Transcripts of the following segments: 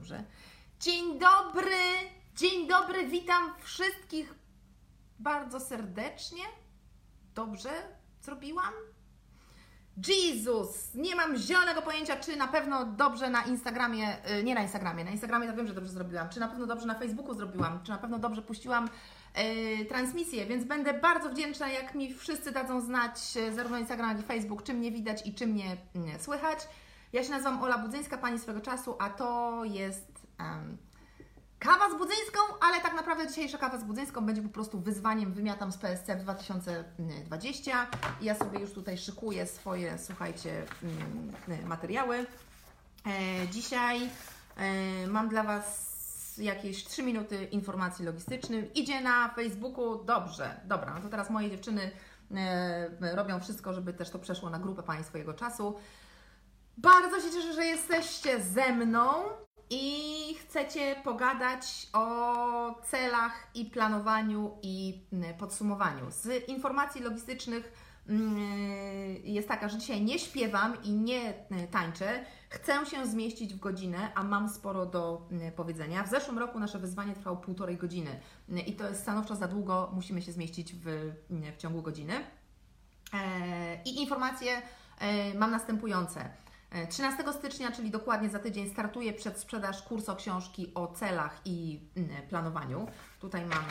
dobrze. Dzień dobry, dzień dobry, witam wszystkich bardzo serdecznie. Dobrze zrobiłam? Jezus, nie mam zielonego pojęcia, czy na pewno dobrze na Instagramie, y, nie na Instagramie, na Instagramie to wiem, że dobrze zrobiłam, czy na pewno dobrze na Facebooku zrobiłam, czy na pewno dobrze puściłam y, transmisję, więc będę bardzo wdzięczna, jak mi wszyscy dadzą znać, y, zarówno Instagram, jak i Facebook, czym mnie widać i czym mnie y, słychać. Ja się nazywam Ola Budzyńska, Pani swego czasu, a to jest em, kawa z Budzyńską, ale tak naprawdę dzisiejsza kawa z Budzyńską będzie po prostu wyzwaniem Wymiatam z PSC w 2020. I ja sobie już tutaj szykuję swoje, słuchajcie, mm, materiały. E, dzisiaj e, mam dla Was jakieś 3 minuty informacji logistycznych. Idzie na Facebooku, dobrze, dobra, no to teraz moje dziewczyny e, robią wszystko, żeby też to przeszło na grupę Pani swojego czasu. Bardzo się cieszę, że jesteście ze mną i chcecie pogadać o celach i planowaniu i mm, podsumowaniu. Z informacji logistycznych mm, jest taka, że dzisiaj nie śpiewam i nie y, tańczę. Chcę się zmieścić w godzinę, a mam sporo do powiedzenia. W zeszłym roku nasze wyzwanie trwało półtorej godziny i to jest stanowczo za długo. Musimy się zmieścić w, w ciągu godziny. E, I informacje e, mam następujące. 13 stycznia, czyli dokładnie za tydzień, startuje przedsprzedaż kursu książki o celach i mm, planowaniu. Tutaj mam,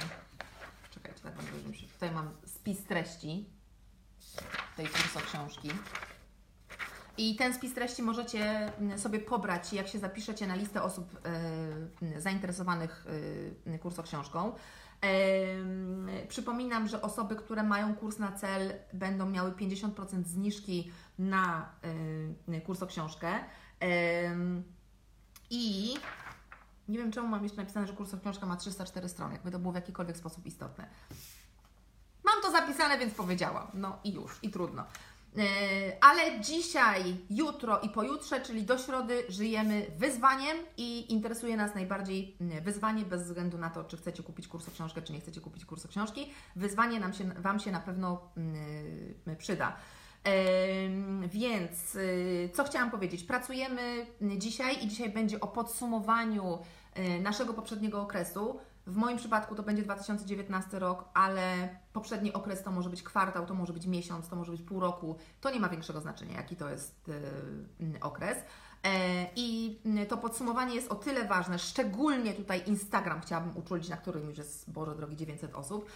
czekajcie, tak się, tutaj mam spis treści tej kursu książki. I ten spis treści możecie mm, sobie pobrać, jak się zapiszecie na listę osób y, zainteresowanych y, kursą książką. Przypominam, że osoby, które mają kurs na cel, będą miały 50% zniżki na kurs o książkę. I nie wiem, czemu mam jeszcze napisane, że kurs o książkę ma 304 strony, jakby to było w jakikolwiek sposób istotne. Mam to zapisane, więc powiedziałam. No i już, i trudno. E, ale dzisiaj, jutro i pojutrze, czyli do środy, żyjemy wyzwaniem i interesuje nas najbardziej mm, wyzwanie, bez względu na to, czy chcecie kupić kurs o książkę, czy nie chcecie kupić kursu książki. Wyzwanie nam się, Wam się na pewno mm, przyda. Więc y, co chciałam powiedzieć? Pracujemy dzisiaj i dzisiaj będzie o podsumowaniu y, naszego poprzedniego okresu. W moim przypadku to będzie 2019 rok, ale poprzedni okres to może być kwartał, to może być miesiąc, to może być pół roku. To nie ma większego znaczenia, jaki to jest y, okres. E, I to podsumowanie jest o tyle ważne, szczególnie tutaj Instagram chciałabym uczulić, na którym już jest, Boże drogi, 900 osób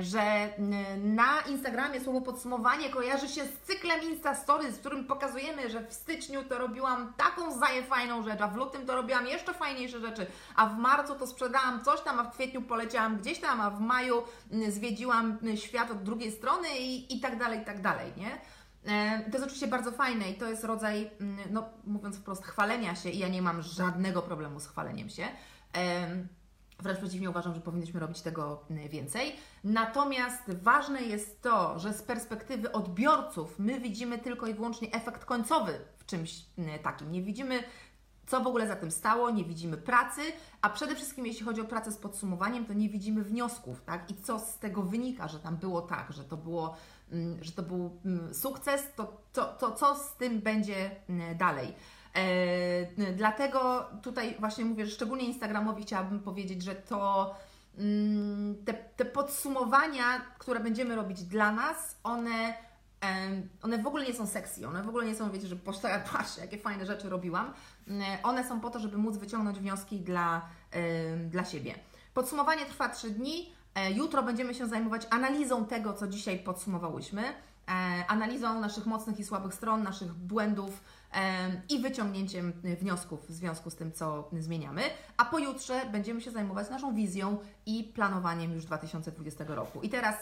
że e, na Instagramie słowo podsumowanie kojarzy się z cyklem Insta Stories, w którym pokazujemy, że w styczniu to robiłam taką zaje fajną rzecz, a w lutym to robiłam jeszcze fajniejsze rzeczy, a w marcu to sprzedałam coś tam, a w kwietniu poleciałam gdzieś tam, a w maju zwiedziłam świat od drugiej strony i, i tak dalej, i tak dalej, nie? E, to jest oczywiście bardzo fajne i to jest rodzaj, no mówiąc wprost, chwalenia się i ja nie mam żadnego problemu z chwaleniem się. Wręcz przeciwnie, uważam, że powinniśmy robić tego mm, więcej. Natomiast ważne jest to, że z perspektywy odbiorców my widzimy tylko i wyłącznie efekt końcowy w czymś mm, takim. Nie widzimy, co w ogóle za tym stało, nie widzimy pracy, a przede wszystkim jeśli chodzi o pracę z podsumowaniem, to nie widzimy wniosków, tak? I co z tego wynika, że tam było tak, że to było, mm, że to był sukces, to, to, to co z tym będzie dalej. E, dlatego tutaj właśnie mówię, że szczególnie Instagramowi chciałabym powiedzieć, że to mm, te, te podsumowania, które będziemy robić dla nas, one one w ogóle nie są sexy, one w ogóle nie są, wiecie, że patrzcie, jakie fajne rzeczy robiłam. One są po to, żeby móc wyciągnąć wnioski dla, dla siebie. Podsumowanie trwa 3 dni. E, jutro będziemy się zajmować analizą tego, co dzisiaj podsumowałyśmy, e, analizą naszych mocnych i słabych stron, naszych błędów, i wyciągnięciem wniosków w związku z tym, co zmieniamy. A pojutrze będziemy się zajmować naszą wizją i planowaniem już 2020 roku. I teraz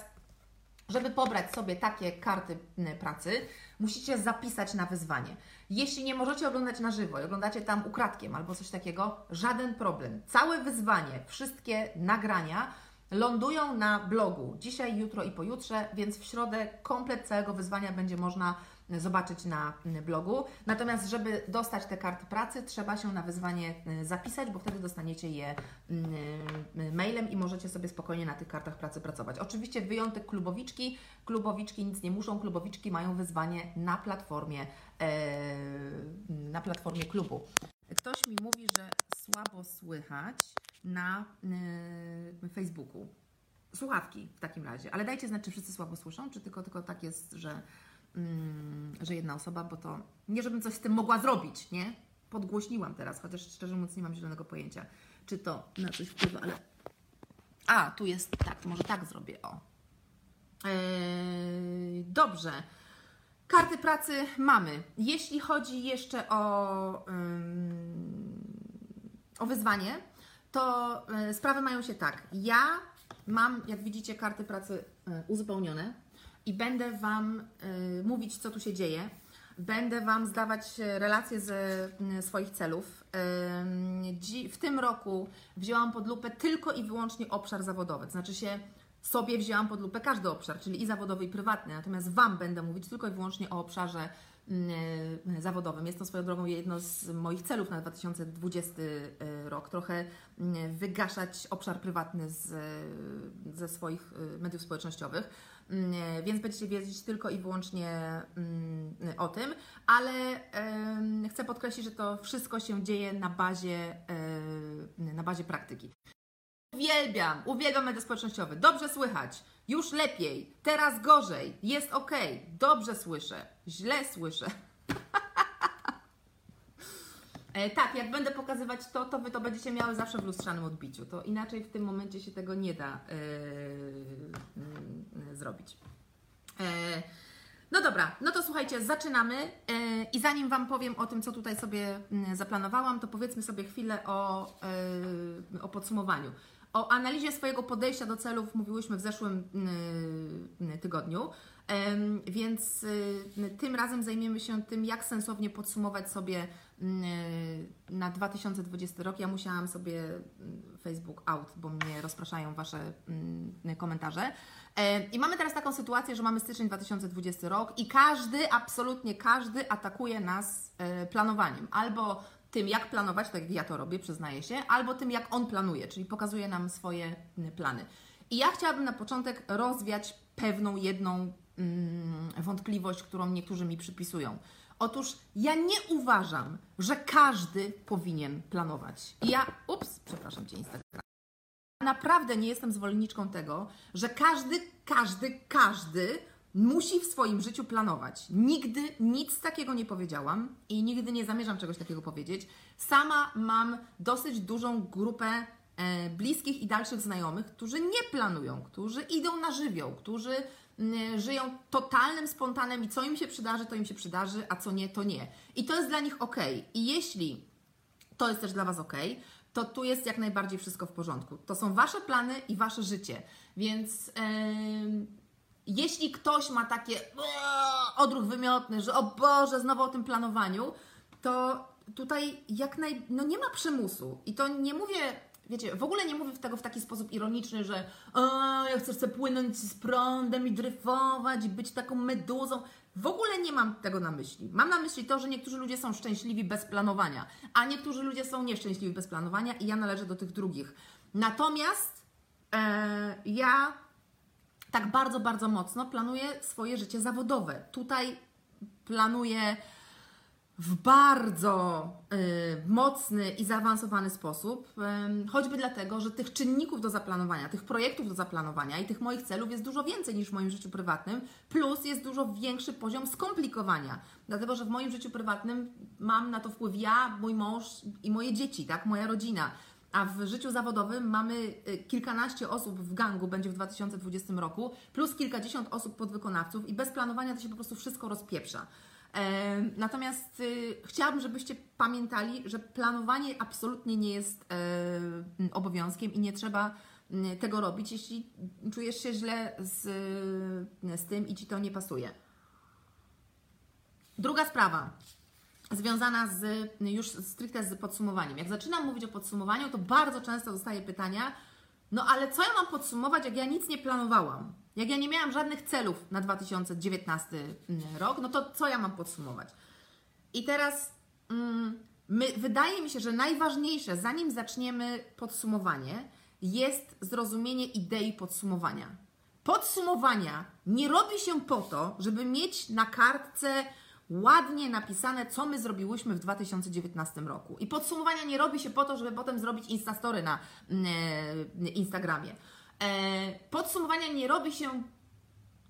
żeby pobrać sobie takie karty pracy, musicie zapisać na wyzwanie. Jeśli nie możecie oglądać na żywo i oglądacie tam ukradkiem albo coś takiego, żaden problem. Całe wyzwanie, wszystkie nagrania lądują na blogu dzisiaj, jutro i pojutrze, więc w środę komplet całego wyzwania będzie można zobaczyć na blogu. Natomiast, żeby dostać te karty pracy, trzeba się na wyzwanie y, zapisać, bo wtedy dostaniecie je y, y, mailem i możecie sobie spokojnie na tych kartach pracy pracować. Oczywiście wyjątek klubowiczki. Klubowiczki nic nie muszą, klubowiczki mają wyzwanie na platformie, e, na platformie klubu. Ktoś mi mówi, że słabo słychać na yy, Facebooku. Słuchawki w takim razie, ale dajcie znać, czy wszyscy słabo słyszą, czy tylko, tylko tak jest, że, że jedna osoba, bo to nie, żebym coś z tym mogła zrobić, nie? Podgłośniłam teraz, chociaż szczerze mówiąc nie mam zielonego pojęcia, czy to na coś wpływa, ale... A, tu jest tak, to może tak zrobię, o. Yy, dobrze. Karty pracy mamy. Jeśli chodzi jeszcze o, o wyzwanie, to e, sprawy mają się tak. Ja mam, jak widzicie, karty pracy e, uzupełnione i będę Wam e, mówić, co tu się dzieje. Będę Wam zdawać relacje ze swoich celów. W tym roku wzięłam pod lupę tylko i wyłącznie obszar zawodowy. Znaczy się sobie wzięłam pod lupę każdy obszar, czyli i zawodowy, i prywatny, natomiast Wam będę mówić tylko i wyłącznie o obszarze zawodowym. Jest to swoją drogą jedno z moich celów na 2020 e, rok. Trochę wygaszać obszar prywatny z, ze swoich mediów społecznościowych. Mm, więc będziecie wiedzieć tylko i wyłącznie o tym, ale chcę podkreślić, że to wszystko się dzieje na bazie, na bazie praktyki. Uwielbiam, uwielbiam media społecznościowe. Dobrze słychać, już lepiej, teraz gorzej, jest ok, dobrze słyszę, źle słyszę. e, tak, jak będę pokazywać to, to Wy to będziecie miały zawsze w lustrzanym odbiciu. To inaczej w tym momencie się tego nie da e, e, zrobić. No dobra, no to słuchajcie, zaczynamy. I zanim Wam powiem o tym, co tutaj sobie zaplanowałam, to powiedzmy sobie chwilę o, o podsumowaniu. O analizie swojego podejścia do celów mówiłyśmy w zeszłym mm, tygodniu, więc y, tym razem zajmiemy się tym, jak sensownie podsumować sobie mm, na 2020 rok. Ja musiałam sobie mm, Facebook out, bo mnie rozpraszają Wasze komentarze. I mamy teraz taką sytuację, że mamy styczeń 2020 rok i każdy, absolutnie każdy atakuje nas e, planowaniem. Albo tym, jak planować, tak jak ja to robię, przyznaję się, albo tym, jak on planuje, czyli pokazuje nam swoje mm, plany. I ja chciałabym na początek rozwiać pewną jedną mm, wątpliwość, którą niektórzy mi przypisują. Otóż ja nie uważam, że każdy powinien planować. Ja, ups, przepraszam Cię, Instagram. Naprawdę nie jestem zwolenniczką tego, że każdy, każdy, każdy musi w swoim życiu planować. Nigdy nic takiego nie powiedziałam i nigdy nie zamierzam czegoś takiego powiedzieć. Sama mam dosyć dużą grupę bliskich i dalszych znajomych, którzy nie planują, którzy idą na żywioł, którzy mm, żyją totalnym spontanem i co im się przydarzy, to im się przydarzy, a co nie, to nie. I to jest dla nich ok. I jeśli to jest też dla Was ok, to tu jest jak najbardziej wszystko w porządku. To są Wasze plany i Wasze życie. Więc. Yy jeśli ktoś ma takie odruch wymiotny, że o Boże, znowu o tym planowaniu, to tutaj jak naj... no nie ma przymusu. I to nie mówię, wiecie, w ogóle nie mówię tego w taki sposób ironiczny, że ja chcę sobie płynąć z prądem i dryfować i być taką meduzą. W ogóle nie mam tego na myśli. Mam na myśli to, że niektórzy ludzie są szczęśliwi bez planowania, a niektórzy ludzie są nieszczęśliwi bez planowania i ja należę do tych drugich. Natomiast e, ja tak bardzo, bardzo mocno planuje swoje życie zawodowe. Tutaj planuje w bardzo y, mocny i zaawansowany sposób, y, choćby dlatego, że tych czynników do zaplanowania, tych projektów do zaplanowania i tych moich celów jest dużo więcej niż w moim życiu prywatnym, plus jest dużo większy poziom skomplikowania, dlatego że w moim życiu prywatnym mam na to wpływ ja, mój mąż i moje dzieci, tak, moja rodzina. A w życiu zawodowym mamy y, kilkanaście osób w gangu, będzie w 2020 roku, plus kilkadziesiąt osób podwykonawców i bez planowania to się po prostu wszystko rozpieprza. E, natomiast y, chciałabym, żebyście pamiętali, że planowanie absolutnie nie jest e, obowiązkiem i nie trzeba tego robić, jeśli czujesz się źle z, z tym i ci to nie pasuje. Druga sprawa związana z już stricte z podsumowaniem. Jak zaczynam mówić o podsumowaniu, to bardzo często dostaję pytania, no ale co ja mam podsumować, jak ja nic nie planowałam? Jak ja nie miałam żadnych celów na 2019 mm, rok, no to co ja mam podsumować? I teraz mm, my, wydaje mi się, że najważniejsze, zanim zaczniemy podsumowanie, jest zrozumienie idei podsumowania. Podsumowania nie robi się po to, żeby mieć na kartce ładnie napisane, co my zrobiłyśmy w 2019 roku. I podsumowania nie robi się po to, żeby potem zrobić Instastory na e, Instagramie. E, podsumowania nie robi się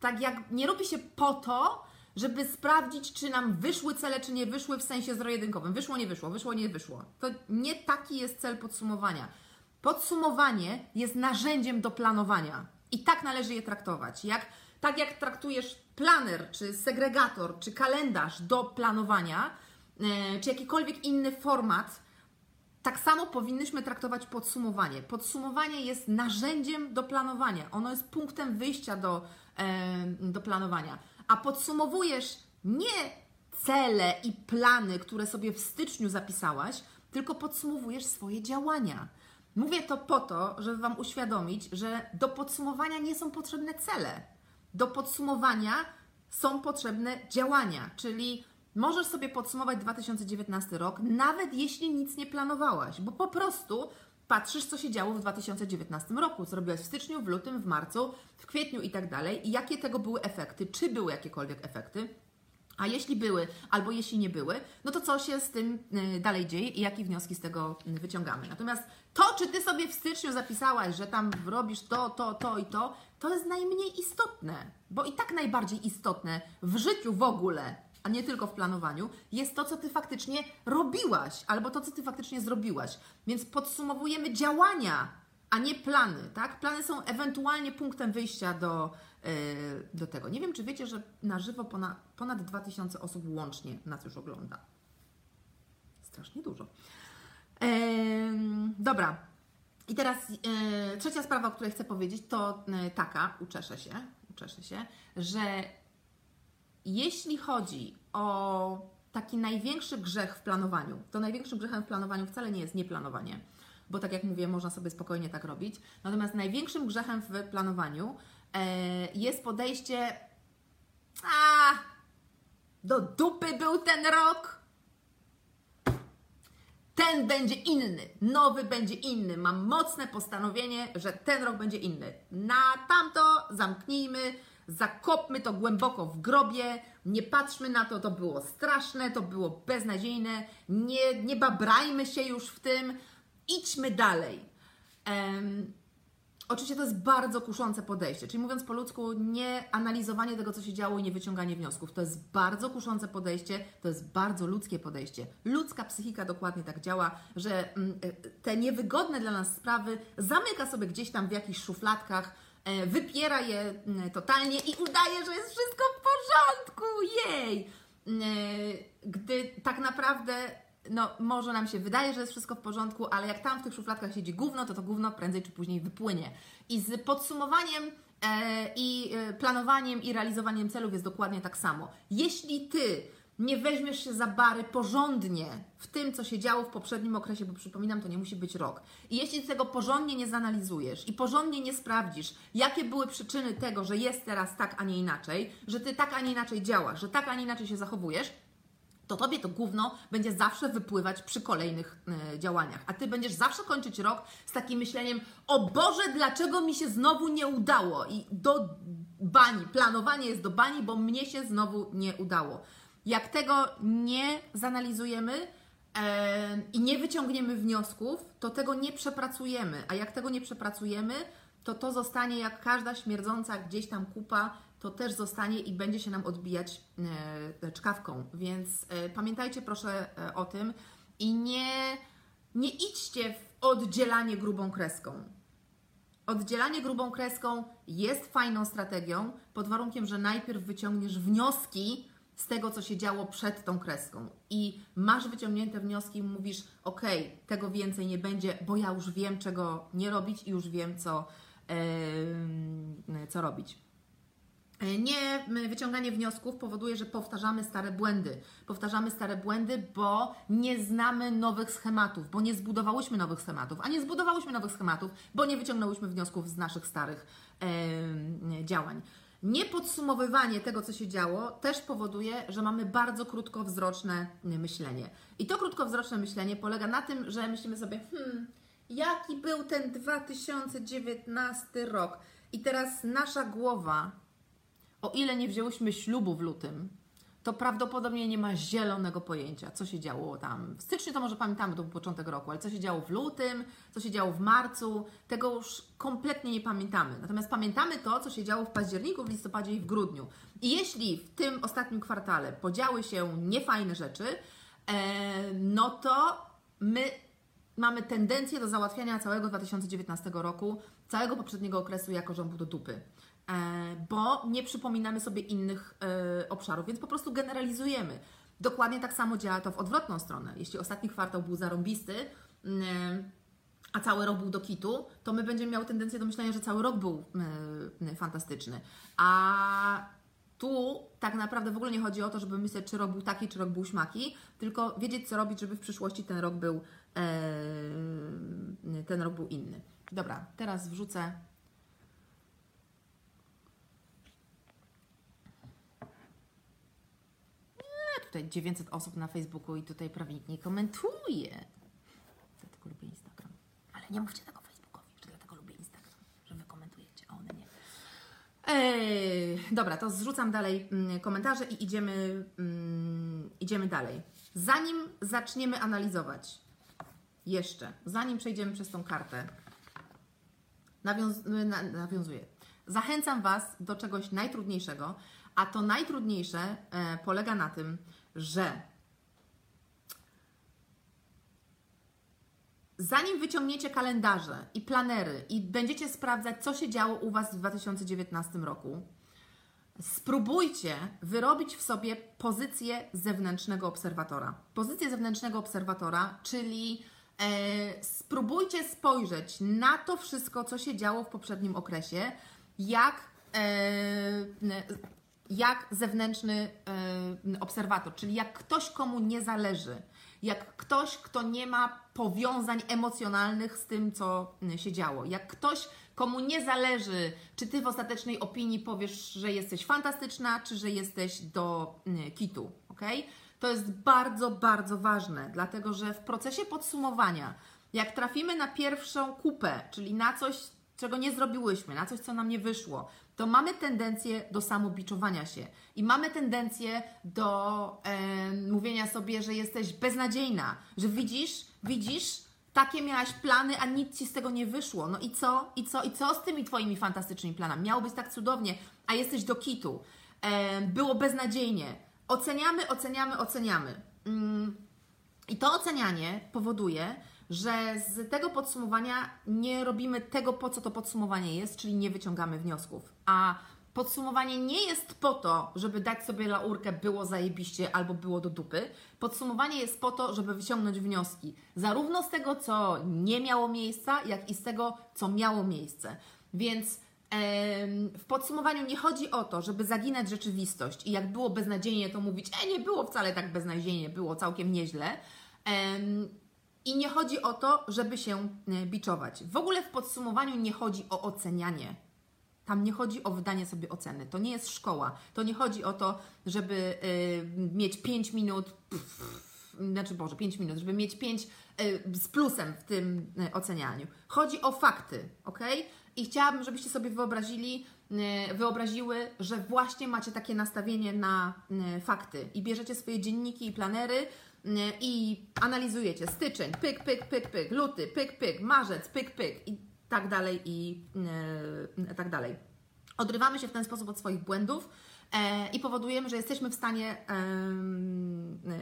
tak jak, nie robi się po to, żeby sprawdzić, czy nam wyszły cele, czy nie wyszły w sensie zero-jedynkowym. Wyszło, nie wyszło, wyszło, nie wyszło. To nie taki jest cel podsumowania. Podsumowanie jest narzędziem do planowania i tak należy je traktować. Jak, tak jak traktujesz planer, czy segregator, czy kalendarz do planowania, e, czy jakikolwiek inny format, tak samo powinnyśmy traktować podsumowanie. Podsumowanie jest narzędziem do planowania. Ono jest punktem wyjścia do, do planowania. A podsumowujesz nie cele i plany, które sobie w styczniu zapisałaś, tylko podsumowujesz swoje działania. Mówię to po to, żeby Wam uświadomić, że do podsumowania nie są potrzebne cele. Do podsumowania są potrzebne działania, czyli możesz sobie podsumować 2019 rok, nawet jeśli nic nie planowałaś, bo po prostu patrzysz, co się działo w 2019 roku, co robiłaś w styczniu, w lutym, w marcu, w kwietniu i tak dalej, i jakie tego były efekty, czy były jakiekolwiek efekty. A jeśli były, albo jeśli nie były, no to co się z tym y, dalej dzieje i jakie wnioski z tego y, wyciągamy. Natomiast to, czy ty sobie w styczniu zapisałaś, że tam robisz to, to, to i to, to jest najmniej istotne, bo i tak najbardziej istotne w życiu w ogóle, a nie tylko w planowaniu, jest to, co ty faktycznie robiłaś, albo to, co ty faktycznie zrobiłaś. Więc podsumowujemy działania, a nie plany, tak? Plany są ewentualnie punktem wyjścia do, yy, do tego. Nie wiem, czy wiecie, że na żywo ponad, ponad 2000 osób łącznie nas już ogląda. Strasznie dużo. Yy, dobra. I teraz yy, trzecia sprawa, o której chcę powiedzieć, to yy, taka, uczeszę się, uczeszę się, że jeśli chodzi o taki największy grzech w planowaniu, to największym grzechem w planowaniu wcale nie jest nieplanowanie, bo tak jak mówię, można sobie spokojnie tak robić. Natomiast największym grzechem w planowaniu e, jest podejście, a do dupy był ten rok, ten będzie inny, nowy będzie inny. Mam mocne postanowienie, że ten rok będzie inny. Na tamto zamknijmy, zakopmy to głęboko w grobie, nie patrzmy na to, to było straszne, to było beznadziejne, nie, nie babrajmy się już w tym, idźmy dalej. Um, oczywiście to jest bardzo kuszące podejście, czyli mówiąc po ludzku, nie analizowanie tego, co się działo i nie wyciąganie wniosków. To jest bardzo kuszące podejście, to jest bardzo ludzkie podejście. Ludzka psychika dokładnie tak działa, że mm, te niewygodne dla nas sprawy zamyka sobie gdzieś tam w jakichś szufladkach, e, wypiera je totalnie i udaje, że jest wszystko w porządku, jej! E, gdy tak naprawdę no może nam się wydaje, że jest wszystko w porządku, ale jak tam w tych szufladkach siedzi gówno, to to gówno prędzej czy później wypłynie. I z podsumowaniem e, i e, planowaniem i realizowaniem celów jest dokładnie tak samo. Jeśli Ty nie weźmiesz się za bary porządnie w tym, co się działo w poprzednim okresie, bo przypominam, to nie musi być rok. I jeśli tego porządnie nie zanalizujesz i porządnie nie sprawdzisz, jakie były przyczyny tego, że jest teraz tak, a nie inaczej, że ty tak, a nie inaczej działasz, że tak, a nie inaczej się zachowujesz, to tobie to gówno będzie zawsze wypływać przy kolejnych y, działaniach. A ty będziesz zawsze kończyć rok z takim myśleniem: O Boże, dlaczego mi się znowu nie udało? I do bani, planowanie jest do bani, bo mnie się znowu nie udało. Jak tego nie zanalizujemy e, i nie wyciągniemy wniosków, to tego nie przepracujemy. A jak tego nie przepracujemy, to to zostanie jak każda śmierdząca gdzieś tam kupa to też zostanie i będzie się nam odbijać e, czkawką. Więc e, pamiętajcie proszę e, o tym i nie, nie idźcie w oddzielanie grubą kreską. Oddzielanie grubą kreską jest fajną strategią, pod warunkiem, że najpierw wyciągniesz wnioski z tego, co się działo przed tą kreską. I masz wyciągnięte wnioski mówisz: OK, tego więcej nie będzie, bo ja już wiem, czego nie robić i już wiem, co, yy, co robić. E, nie wyciąganie wniosków powoduje, że powtarzamy stare błędy. Powtarzamy stare błędy, bo nie znamy nowych schematów, bo nie zbudowałyśmy nowych schematów, a nie zbudowałyśmy nowych schematów, bo nie wyciągnęłyśmy wniosków z naszych starych działań. Niepodsumowywanie tego, co się działo, też powoduje, że mamy bardzo krótkowzroczne myślenie. I to krótkowzroczne myślenie polega na tym, że myślimy sobie, hmm, jaki był ten 2019 rok? I teraz nasza głowa o ile nie wzięłyśmy ślubu w lutym, to prawdopodobnie nie ma zielonego pojęcia, co się działo tam. W styczniu to może pamiętamy, to był początek roku, ale co się działo w lutym, co się działo w marcu, tego już kompletnie nie pamiętamy. Natomiast pamiętamy to, co się działo w październiku, w listopadzie i w grudniu. I jeśli w tym ostatnim kwartale podziały się niefajne rzeczy, e, no to my mamy tendencję do załatwiania całego 2019 roku, całego poprzedniego okresu jako rządu do dupy. E, bo nie przypominamy sobie innych e, obszarów, więc po prostu generalizujemy. Dokładnie tak samo działa to w odwrotną stronę. Jeśli ostatni kwartał był zarąbisty, a cały rok był do kitu, to my będziemy miały tendencję do myślenia, że cały rok był fantastyczny. A tu tak naprawdę w ogóle nie chodzi o to, żeby myśleć, czy rok był taki, czy rok był śmaki, tylko wiedzieć, co robić, żeby w przyszłości ten rok był, ten rok był inny. Dobra, teraz wrzucę tutaj 900 osób na Facebooku i tutaj prawie nikt nie komentuje. Dlatego lubię Instagram. Ale nie mówcie tego Facebookowi, że dlatego lubię Instagram, że wy komentujecie, a one nie. Ej, dobra, to zrzucam dalej mm, komentarze i idziemy, mm, idziemy dalej. Zanim zaczniemy analizować, jeszcze, zanim przejdziemy przez tą kartę, nawiąz, na, nawiązuję. Zachęcam Was do czegoś najtrudniejszego, a to najtrudniejsze e, polega na tym, że zanim wyciągniecie kalendarze i planery i będziecie sprawdzać, co się działo u Was w 2019 roku, spróbujcie wyrobić w sobie pozycję zewnętrznego obserwatora. Pozycję zewnętrznego obserwatora, czyli e, spróbujcie spojrzeć na to wszystko, co się działo w poprzednim okresie, jak e, jak zewnętrzny y, obserwator, czyli jak ktoś, komu nie zależy, jak ktoś, kto nie ma powiązań emocjonalnych z tym, co się działo, jak ktoś, komu nie zależy, czy ty w ostatecznej opinii powiesz, że jesteś fantastyczna, czy że jesteś do y, kitu, ok? To jest bardzo, bardzo ważne, dlatego że w procesie podsumowania, jak trafimy na pierwszą kupę, czyli na coś, czego nie zrobiłyśmy, na coś, co nam nie wyszło, to mamy tendencję do samobiczowania się i mamy tendencję do e, mówienia sobie, że jesteś beznadziejna, że widzisz, widzisz, takie miałaś plany, a nic ci z tego nie wyszło. No i co? I co? I co z tymi twoimi fantastycznymi planami? Miało być tak cudownie, a jesteś do kitu. E, było beznadziejnie. Oceniamy, oceniamy, oceniamy. Mm. I to ocenianie powoduje, że z tego podsumowania nie robimy tego, po co to podsumowanie jest, czyli nie wyciągamy wniosków. A podsumowanie nie jest po to, żeby dać sobie laurkę, było zajebiście albo było do dupy. Podsumowanie jest po to, żeby wyciągnąć wnioski, zarówno z tego, co nie miało miejsca, jak i z tego, co miało miejsce. Więc w podsumowaniu nie chodzi o to, żeby zaginać rzeczywistość i jak było beznadziejnie, to mówić, e, nie było wcale tak beznadziejnie, było całkiem nieźle. I nie chodzi o to, żeby się e, biczować. W ogóle w podsumowaniu nie chodzi o ocenianie. Tam nie chodzi o wydanie sobie oceny. To nie jest szkoła. To nie chodzi o to, żeby y, mieć 5 minut, pff, znaczy Boże, 5 minut, żeby mieć 5 y, z plusem w tym ocenianiu. Chodzi o fakty, ok? I chciałabym, żebyście sobie wyobrazili, wyobraziły, że właśnie macie takie nastawienie na fakty i bierzecie swoje dzienniki i planery i analizujecie styczeń, pyk, pyk, pyk, pyk, luty, pyk, pyk, marzec, pyk, pyk i tak dalej i e, tak dalej. Odrywamy się w ten sposób od swoich błędów e, i powodujemy, że jesteśmy w stanie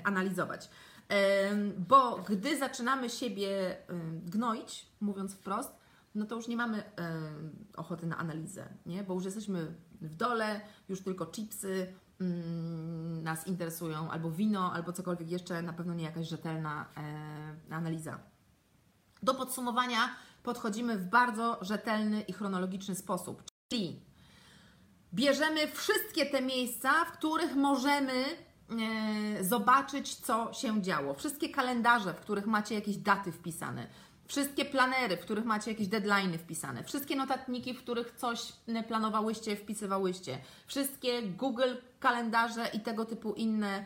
analizować. Bo gdy zaczynamy siebie gnoić, mówiąc wprost, no to już nie mamy ochoty na analizę, nie? bo już jesteśmy w dole, już tylko chipsy, Mm, nas interesują, albo wino, albo cokolwiek jeszcze, na pewno nie jakaś rzetelna e, analiza. Do podsumowania podchodzimy w bardzo rzetelny i chronologiczny sposób, czyli bierzemy wszystkie te miejsca, w których możemy e, zobaczyć, co się działo. Wszystkie kalendarze, w których macie jakieś daty wpisane. Wszystkie planery, w których macie jakieś deadlines wpisane, wszystkie notatniki, w których coś planowałyście, wpisywałyście, wszystkie Google kalendarze i tego typu inne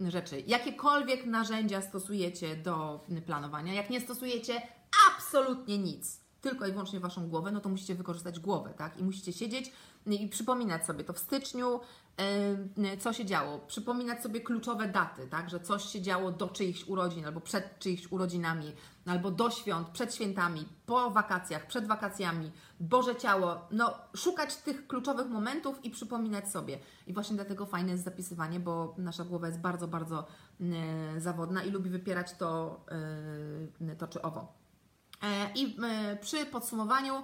e, rzeczy. Jakiekolwiek narzędzia stosujecie do planowania, jak nie stosujecie absolutnie nic, tylko i wyłącznie Waszą głowę, no to musicie wykorzystać głowę, tak? I musicie siedzieć i przypominać sobie to w styczniu, co się działo, przypominać sobie kluczowe daty, tak? Że coś się działo do czyichś urodzin, albo przed czyichś urodzinami, albo do świąt, przed świętami, po wakacjach, przed wakacjami, Boże Ciało. No, szukać tych kluczowych momentów i przypominać sobie. I właśnie dlatego fajne jest zapisywanie, bo nasza głowa jest bardzo, bardzo yy, zawodna i lubi wypierać to, yy, to czy owo. E, I przy podsumowaniu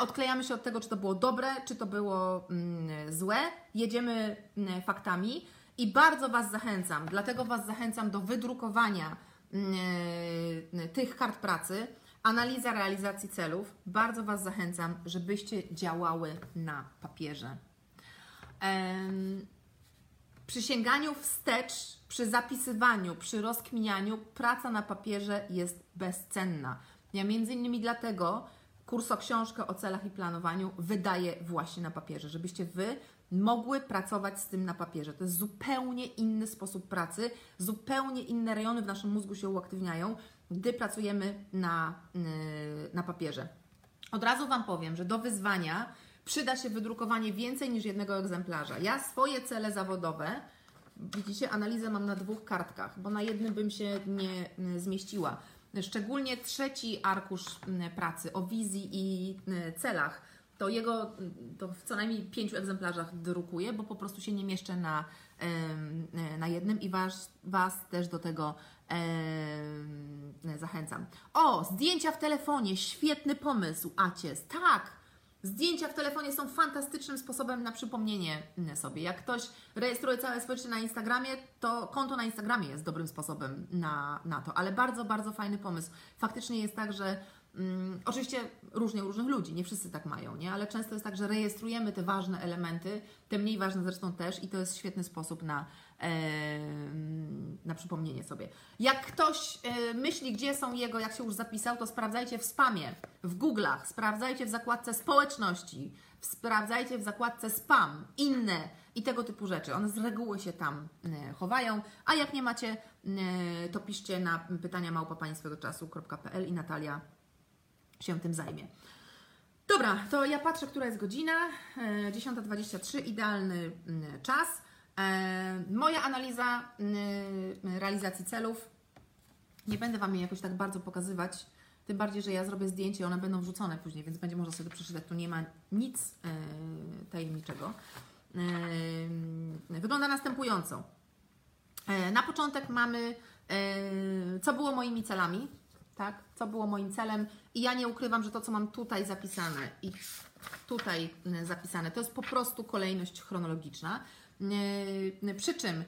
odklejamy się od tego, czy to było dobre, czy to było mm, złe. Jedziemy mm, faktami i bardzo Was zachęcam, dlatego Was zachęcam do wydrukowania mm, tych kart pracy, analiza realizacji celów. Bardzo Was zachęcam, żebyście działały na papierze. Przy sięganiu wstecz, przy zapisywaniu, przy rozkminianiu, praca na papierze jest bezcenna. Ja między innymi dlatego kurs o książkę o celach i planowaniu wydaję właśnie na papierze, żebyście Wy mogły pracować z tym na papierze. To jest zupełnie inny sposób pracy, zupełnie inne rejony w naszym mózgu się uaktywniają, gdy pracujemy na, yy, na papierze. Od razu Wam powiem, że do wyzwania przyda się wydrukowanie więcej niż jednego egzemplarza. Ja swoje cele zawodowe, widzicie, analizę mam na dwóch kartkach, bo na jednym bym się nie yy, zmieściła. Szczególnie trzeci arkusz pracy o wizji i celach, to jego to w co najmniej pięciu egzemplarzach drukuję, bo po prostu się nie mieszczę na, na jednym i was, was też do tego zachęcam. O, zdjęcia w telefonie, świetny pomysł, Acies. Tak, Zdjęcia w telefonie są fantastycznym sposobem na przypomnienie sobie. Jak ktoś rejestruje całe swoje życie na Instagramie, to konto na Instagramie jest dobrym sposobem na, na to, ale bardzo, bardzo fajny pomysł. Faktycznie jest tak, że mm, oczywiście różnie u różnych ludzi, nie wszyscy tak mają, nie? ale często jest tak, że rejestrujemy te ważne elementy, te mniej ważne zresztą też i to jest świetny sposób na na przypomnienie sobie. Jak ktoś e, myśli, gdzie są jego, jak się już zapisał, to sprawdzajcie w spamie, w Google'ach, sprawdzajcie w zakładce społeczności, sprawdzajcie w zakładce spam, inne i tego typu rzeczy. One z reguły się tam e, chowają, a jak nie macie, e, to piszcie na pytania małpapaństwego i Natalia się tym zajmie. Dobra, to ja patrzę, która jest godzina. 10.23, idealny czas. E, moja analiza y, realizacji celów. Nie będę Wam jej jakoś tak bardzo pokazywać, tym bardziej, że ja zrobię zdjęcie one będą wrzucone później, więc będzie można sobie przeczytać. Tu nie ma nic e, tajemniczego. E, wygląda następująco. Na początek mamy, co było moimi celami, tak? Co było moim celem, i ja nie ukrywam, że to, co mam tutaj zapisane i tutaj zapisane, to jest po prostu kolejność chronologiczna. Yy, przy czym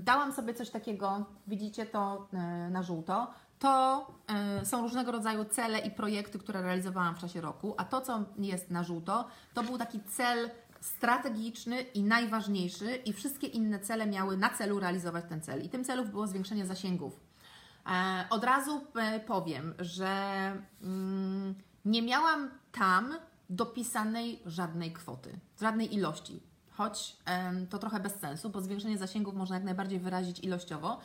dałam sobie coś takiego, widzicie to e, na żółto, to e, są różnego rodzaju cele i projekty, które realizowałam w czasie roku, a to, co jest na żółto, to był taki cel strategiczny i najważniejszy, i wszystkie inne cele miały na celu realizować ten cel. I tym celów było zwiększenie zasięgów. E, od razu powiem, że mm, nie miałam tam dopisanej żadnej kwoty, żadnej ilości choć to trochę bez sensu, bo zwiększenie zasięgów można jak najbardziej wyrazić ilościowo.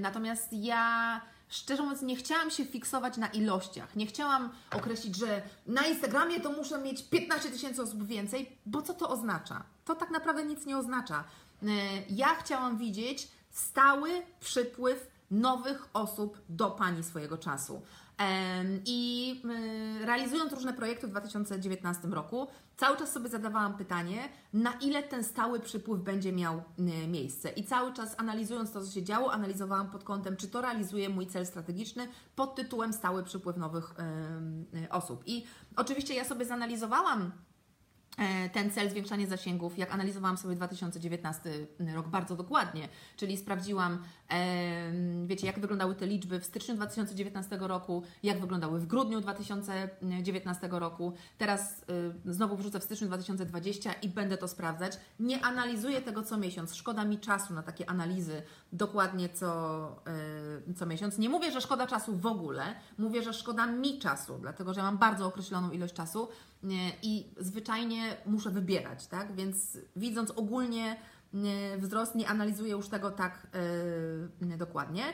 natomiast ja szczerze mówiąc, nie chciałam się fiksować na ilościach. Nie chciałam określić, że na Instagramie to muszę mieć 15 tysięcy osób więcej, bo co to oznacza? To tak naprawdę nic nie oznacza. E, ja chciałam widzieć stały przypływ nowych osób do Pani swojego czasu. I y, realizując różne projekty w 2019 roku, cały czas sobie zadawałam pytanie, na ile ten stały przypływ będzie miał y, miejsce. I cały czas analizując to, co się działo, analizowałam pod kątem, czy to realizuje mój cel strategiczny pod tytułem stały przypływ nowych y, osób. I oczywiście ja sobie zanalizowałam ten cel zwiększanie zasięgów, jak analizowałam sobie 2019 rok bardzo dokładnie, czyli sprawdziłam, wiecie, jak wyglądały te liczby w styczniu 2019 roku, jak wyglądały w grudniu 2019 roku. Teraz y, znowu wrzucę w styczniu 2020 i będę to sprawdzać. Nie analizuję tego co miesiąc, szkoda mi czasu na takie analizy dokładnie co, y, co miesiąc. Nie mówię, że szkoda czasu w ogóle, mówię, że szkoda mi czasu, dlatego że mam bardzo określoną ilość czasu i zwyczajnie muszę wybierać, tak? Więc widząc ogólnie wzrost, nie analizuję już tego tak yy, dokładnie.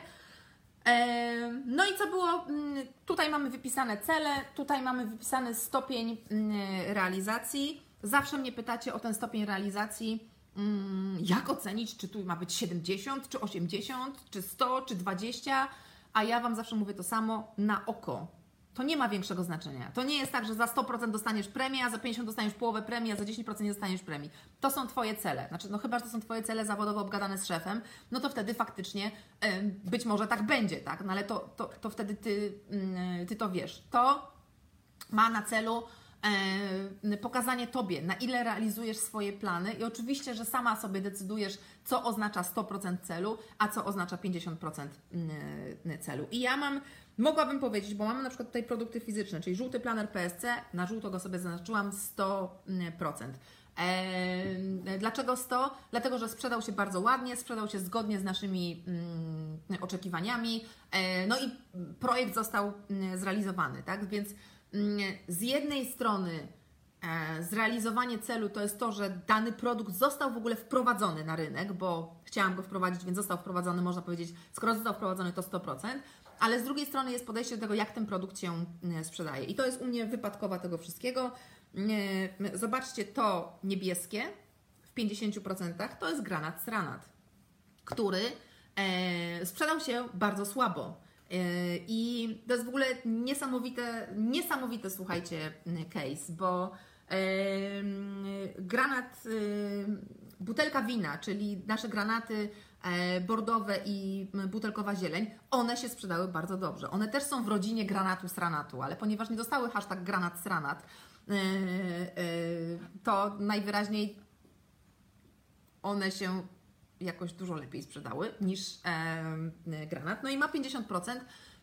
E, No i co było? Mm, Tutaj mamy wypisane cele, tutaj mamy wypisany stopień mm, realizacji. Zawsze mnie pytacie o ten stopień realizacji. Mm, Jak ocenić, czy tu ma być 70, czy 80, czy 100, czy 20? A ja Wam zawsze mówię to samo na oko. To nie ma większego znaczenia. To nie jest tak, że za 100% dostaniesz premię, a za 50% dostaniesz połowę premii, a za 10% nie dostaniesz premii. To są Twoje cele. Znaczy, no chyba, że to są Twoje cele zawodowo obgadane z szefem, no to wtedy faktycznie być może tak będzie, tak? No ale to, to, to wtedy ty, mm, ty to wiesz. To ma na celu pokazanie Tobie, na ile realizujesz swoje plany i oczywiście, że sama sobie decydujesz, co oznacza 100% celu, a co oznacza 50% mm, celu. I ja mam, mogłabym powiedzieć, bo mamy na przykład tutaj produkty fizyczne, czyli żółty planer PSC, na żółto go sobie zaznaczyłam 100%. E, dlaczego 100? Dlatego, że sprzedał się bardzo ładnie, sprzedał się zgodnie z naszymi mm, oczekiwaniami, e, no i projekt został mm, zrealizowany, tak? Więc mm, z jednej strony e, zrealizowanie celu to jest to, że dany produkt został w ogóle wprowadzony na rynek, bo chciałam go wprowadzić, więc został wprowadzony, można powiedzieć, skoro został wprowadzony to 100%, ale z drugiej strony jest podejście do tego, jak ten produkt się mm, sprzedaje. I to jest u mnie wypadkowa tego wszystkiego. Nie, Zobaczcie to niebieskie w 50% to jest granat sranat, który e, sprzedał się bardzo słabo. E, I to jest w ogóle niesamowite, niesamowite, słuchajcie, case, bo e, granat, e, butelka wina, czyli nasze granaty e, bordowe i butelkowa zieleń, one się sprzedały bardzo dobrze. One też są w rodzinie granatu sranatu, ale ponieważ nie dostały hashtag granat sranat, e, e, to najwyraźniej one się jakoś dużo lepiej sprzedały niż e, granat. No i ma 50%,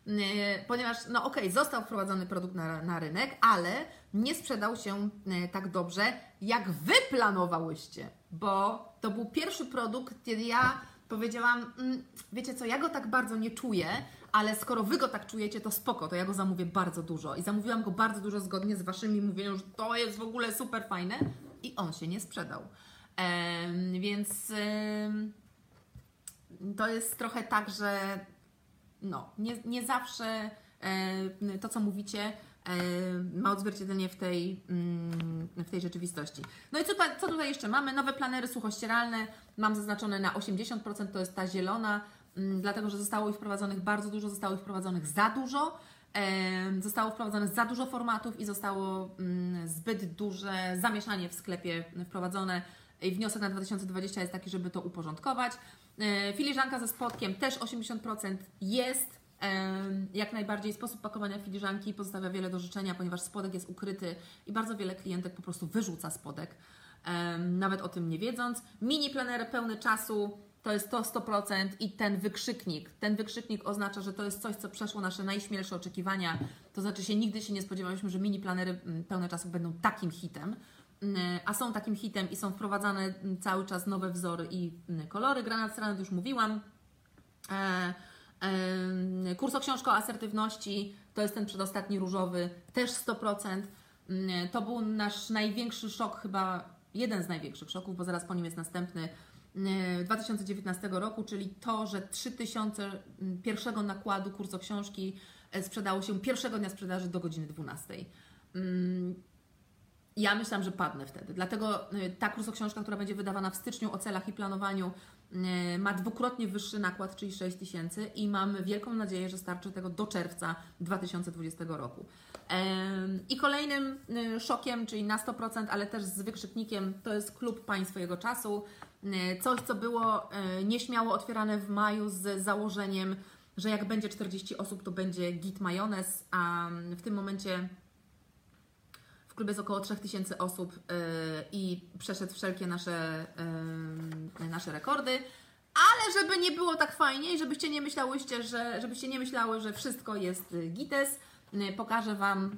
e, ponieważ, no okej, okay, został wprowadzony produkt na, na rynek, ale nie sprzedał się e, tak dobrze, jak Wy planowałyście, bo to był pierwszy produkt, kiedy ja powiedziałam, mm, wiecie co, ja go tak bardzo nie czuję, ale skoro Wy go tak czujecie, to spoko, to ja go zamówię bardzo dużo. I zamówiłam go bardzo dużo zgodnie z Waszymi mówieniem, że to jest w ogóle super fajne i on się nie sprzedał. Em, więc to jest trochę tak, że no, nie, nie zawsze to, co mówicie, ma odzwierciedlenie w tej, mm, w tej rzeczywistości. No i co, co tutaj jeszcze mamy? Nowe planery suchościeralne mam zaznaczone na 80%, to jest ta zielona, mm, dlatego że zostało ich wprowadzonych bardzo dużo, zostało ich wprowadzonych za dużo. Zostało wprowadzone za dużo formatów i zostało mm, zbyt duże zamieszanie w sklepie wprowadzone. I wniosek na 2020 jest taki, żeby to uporządkować. E, Filiżanka ze spodkiem też 80% jest. Jak najbardziej sposób pakowania filiżanki pozostawia wiele do życzenia, ponieważ spodek jest ukryty i bardzo wiele klientek po prostu wyrzuca spodek, nawet o tym nie wiedząc. Mini planery pełne czasu to jest to 100% i ten wykrzyknik. Ten wykrzyknik oznacza, że to jest coś, co przeszło nasze najśmielsze oczekiwania. To znaczy się nigdy się nie spodziewaliśmy, że mini planery mm, pełne czasu będą takim hitem. Mm, A są takim hitem i są wprowadzane mm, cały czas nowe wzory i kolory. Granat Sranat już mówiłam. E, Kurs o książkę o asertywności to jest ten przedostatni różowy, też 100%. Mm, To był nasz największy szok, chyba jeden z największych szoków, bo zaraz po nim jest następny e, 2019 roku, czyli to, że 3000 mm, pierwszego nakładu kurs o książki e, sprzedało się pierwszego dnia sprzedaży do godziny 12. Ja myślałam, że padnę wtedy. Dlatego y, ta kursoksiążka, która będzie wydawana w styczniu o celach i planowaniu, y, ma dwukrotnie wyższy nakład, czyli 6 tysięcy i mamy wielką nadzieję, że starczy tego do czerwca 2020 roku. I kolejnym y, szokiem, czyli na 100%, ale też z wykrzyknikiem, to jest klub Pań swojego czasu. Coś, co było nieśmiało otwierane w maju z założeniem, że jak będzie 40 osób, to będzie git majonez, a w tym momencie w klubie jest około 3000 osób yy, i przeszedł wszelkie nasze, yy, nasze rekordy. Ale żeby nie było tak fajnie i żebyście nie myślałyście, że, żebyście nie myślały, że wszystko jest y, gites, pokażę Wam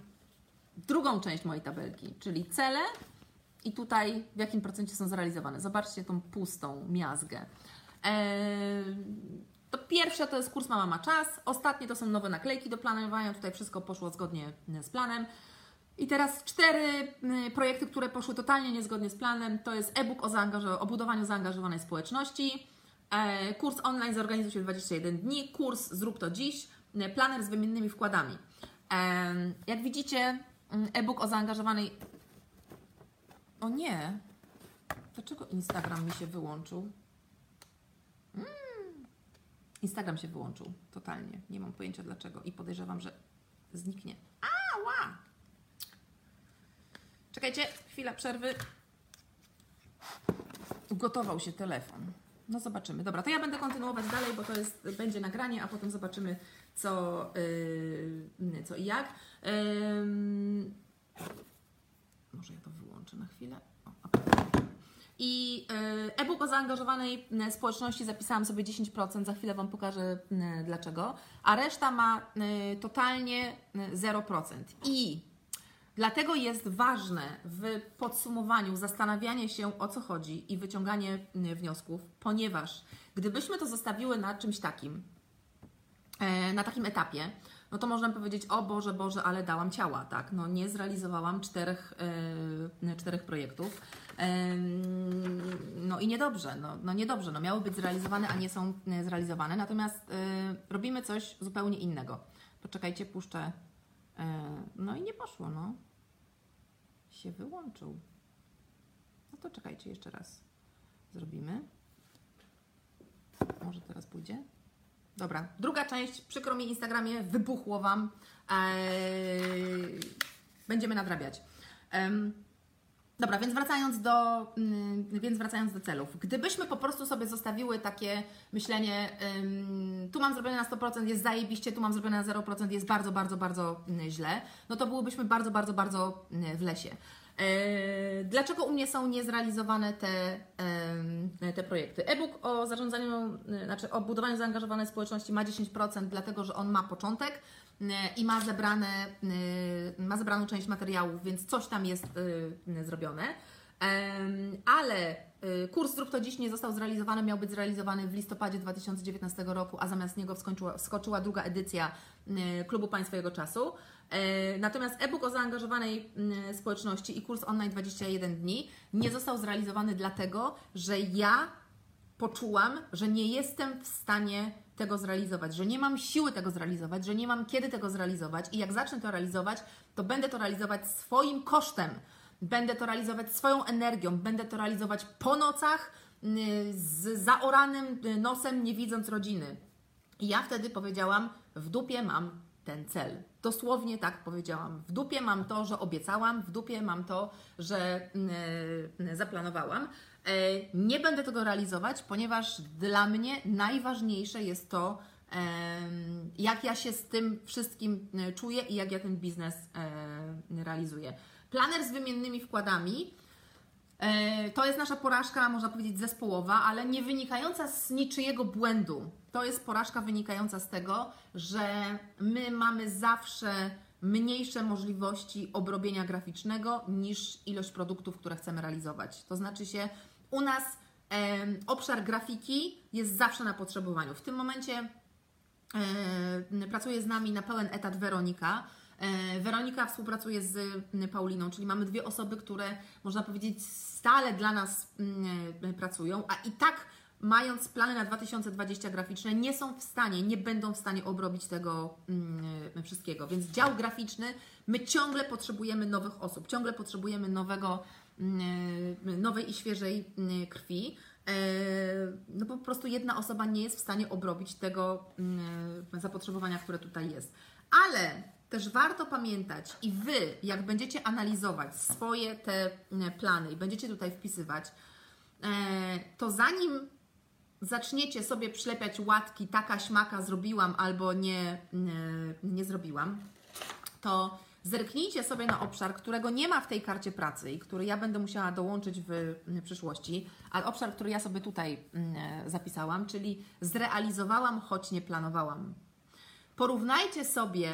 drugą część mojej tabelki, czyli cele i tutaj w jakim procencie są zrealizowane. Zobaczcie tą pustą miazgę. Eee, to pierwsze to jest kurs Mama ma czas, ostatnie to są nowe naklejki do planowania, tutaj wszystko poszło zgodnie z planem. I teraz cztery y, projekty, które poszły totalnie niezgodnie z planem, to jest e-book o, zaangaż- o budowaniu zaangażowanej społeczności, E, kurs online zorganizuj się w 21 dni, kurs zrób to dziś, e, planer z wymiennymi wkładami. E, jak widzicie, mm, e-book o zaangażowanej. O nie! Dlaczego Instagram mi się wyłączył? Mm. Instagram się wyłączył totalnie. Nie mam pojęcia dlaczego i podejrzewam, że zniknie. Ała! Czekajcie, chwila przerwy. Ugotował się telefon. No zobaczymy. Dobra, to ja będę kontynuować dalej, bo to jest, będzie nagranie, a potem zobaczymy co, yy, co i jak. Yy, może ja to wyłączę na chwilę. O. I yy, e-book o zaangażowanej yy, społeczności zapisałam sobie 10%, za chwilę Wam pokażę yy, dlaczego, a reszta ma totalnie yy, 0%. I Dlatego jest ważne w podsumowaniu zastanawianie się o co chodzi i wyciąganie y, wniosków, ponieważ gdybyśmy to zostawiły na czymś takim, e, na takim etapie, no to można powiedzieć, o Boże, Boże, ale dałam ciała, tak? No nie zrealizowałam czterech, yy, czterech projektów. No i niedobrze, no, no niedobrze, no miały być zrealizowane, a nie są zrealizowane. Natomiast robimy coś zupełnie innego. Poczekajcie, puszczę. No i nie poszło, no się wyłączył. No to czekajcie, jeszcze raz zrobimy. Może teraz pójdzie? Dobra, druga część, przykro mi Instagramie, wybuchło Wam. Eee, będziemy nadrabiać. Ehm, dobra, więc wracając, do, mm, więc wracając do celów. Gdybyśmy po prostu sobie zostawiły takie myślenie, tu mam zrobione na 100%, jest zajebiście, tu mam zrobione na 0%, jest bardzo, bardzo, bardzo mm, źle, no to byłybyśmy bardzo, bardzo, bardzo mm, w lesie. E, dlaczego u mnie są niezrealizowane te, te projekty? E-book o zarządzaniu, znaczy o budowaniu zaangażowanej społeczności ma 10%, dlatego że on ma początek i ma, zebrane, ma zebraną część materiałów, więc coś tam jest zrobione. Ale kurs Zrób to dziś nie został zrealizowany, miał być zrealizowany w listopadzie 2019 roku, a zamiast niego wskoczyła, druga edycja Klubu Państwowego Czasu. E, natomiast e-book o zaangażowanej społeczności i kurs online 21 dni nie został zrealizowany dlatego, że ja poczułam, że nie jestem w stanie tego zrealizować, że nie mam siły tego zrealizować, że nie mam kiedy tego zrealizować i jak zacznę to realizować, to będę to realizować swoim kosztem. Będę to realizować swoją energią, będę to realizować po nocach mm, z zaoranym nosem, nie widząc rodziny. I ja wtedy powiedziałam: W dupie mam ten cel. Dosłownie tak powiedziałam. W dupie mam to, że obiecałam, w dupie mam to, że yy, zaplanowałam. Yy, nie będę tego realizować, ponieważ dla mnie najważniejsze jest to, jak ja się z tym wszystkim czuję i jak ja ten biznes realizuję. Planer z wymiennymi wkładami to jest nasza porażka, można powiedzieć, zespołowa, ale nie wynikająca z niczyjego błędu. To jest porażka wynikająca z tego, że my mamy zawsze mniejsze możliwości obrobienia graficznego niż ilość produktów, które chcemy realizować. To znaczy się, u nas e, obszar grafiki jest zawsze na potrzebowaniu. W tym momencie e, pracuje z nami na pełen etat Weronika. E, Weronika współpracuje z Pauliną, czyli mamy dwie osoby, które można powiedzieć stale dla nas m, pracują, a i tak mając plany na 2020 graficzne, nie są w stanie, nie będą w stanie obrobić tego wszystkiego. Więc dział graficzny, my ciągle potrzebujemy nowych osób, ciągle potrzebujemy nowego, nowej i świeżej mm, krwi. E, no po prostu jedna osoba nie jest w stanie obrobić tego zapotrzebowania, które tutaj jest. Ale też warto pamiętać i Wy, jak będziecie analizować swoje te plany i będziecie tutaj wpisywać, e, to zanim zaczniecie sobie przylepiać łatki, taka śmaka zrobiłam albo nie, nie, nie zrobiłam, to zerknijcie sobie na obszar, którego nie ma w tej karcie pracy i który ja będę musiała dołączyć w przyszłości, ale obszar, który ja sobie tutaj mm, zapisałam, czyli zrealizowałam, choć nie planowałam. Porównajcie sobie,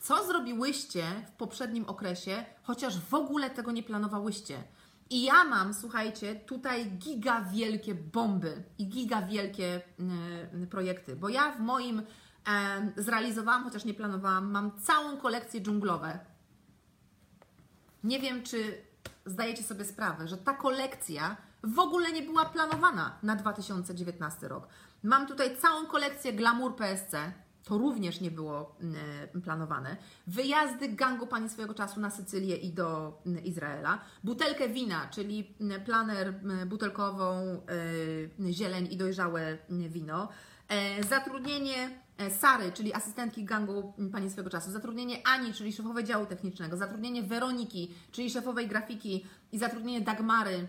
co zrobiłyście w poprzednim okresie, chociaż w ogóle tego nie planowałyście. I ja mam, słuchajcie, tutaj giga wielkie bomby i giga wielkie y, projekty, bo ja w moim zrealizowałam, chociaż nie planowałam, mam całą kolekcję dżunglowe. Nie wiem, czy zdajecie sobie sprawę, że ta kolekcja w ogóle nie była planowana na 2019 rok. Mam tutaj całą kolekcję Glamour PSC, to również nie było y, planowane. Wyjazdy gangu pani swojego czasu na Sycylię i do Izraela. Butelkę wina, czyli planer butelkową, y, zieleń i dojrzałe wino. E, zatrudnienie e, Sary, czyli asystentki gangu pani swego czasu, zatrudnienie Ani, czyli szefowej działu technicznego, zatrudnienie Weroniki, czyli szefowej grafiki i zatrudnienie Dagmary,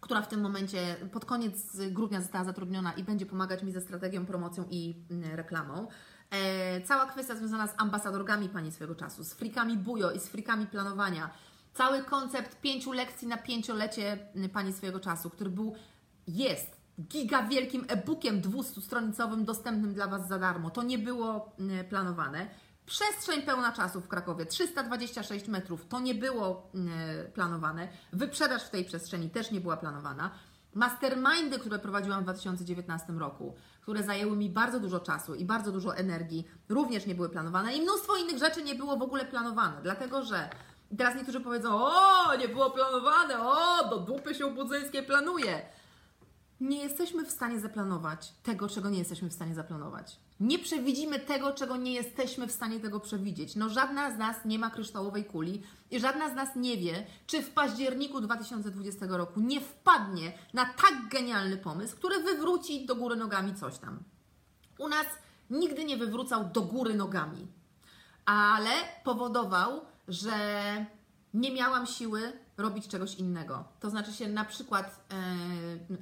która w tym momencie pod koniec grudnia została zatrudniona i będzie pomagać mi ze strategią, promocją i mm, reklamą. E, cała kwestia związana z ambasadorkami pani swego czasu, z frikami bujo i z frikami planowania. Cały koncept pięciu lekcji na pięciolecie mm, pani swojego czasu, który był, jest giga wielkim e-bookiem 200-stronicowym dostępnym dla Was za darmo. To nie było planowane. Przestrzeń pełna czasu w Krakowie 326 metrów to nie było planowane. Wyprzedaż w tej przestrzeni też nie była planowana. Mastermindy, które prowadziłam w 2019 roku, które zajęły mi bardzo dużo czasu i bardzo dużo energii, również nie były planowane i mnóstwo innych rzeczy nie było w ogóle planowane, dlatego że teraz niektórzy powiedzą, o, nie było planowane, o, do dupy się budzyńskie planuje nie jesteśmy w stanie zaplanować tego, czego nie jesteśmy w stanie zaplanować. Nie przewidzimy tego, czego nie jesteśmy w stanie tego przewidzieć. No żadna z nas nie ma kryształowej kuli i żadna z nas nie wie, czy w październiku 2020 roku nie wpadnie na tak genialny pomysł, który wywróci do góry nogami coś tam. U nas nigdy nie wywrócał do góry nogami, ale powodował, że nie miałam siły robić czegoś innego. To znaczy się na przykład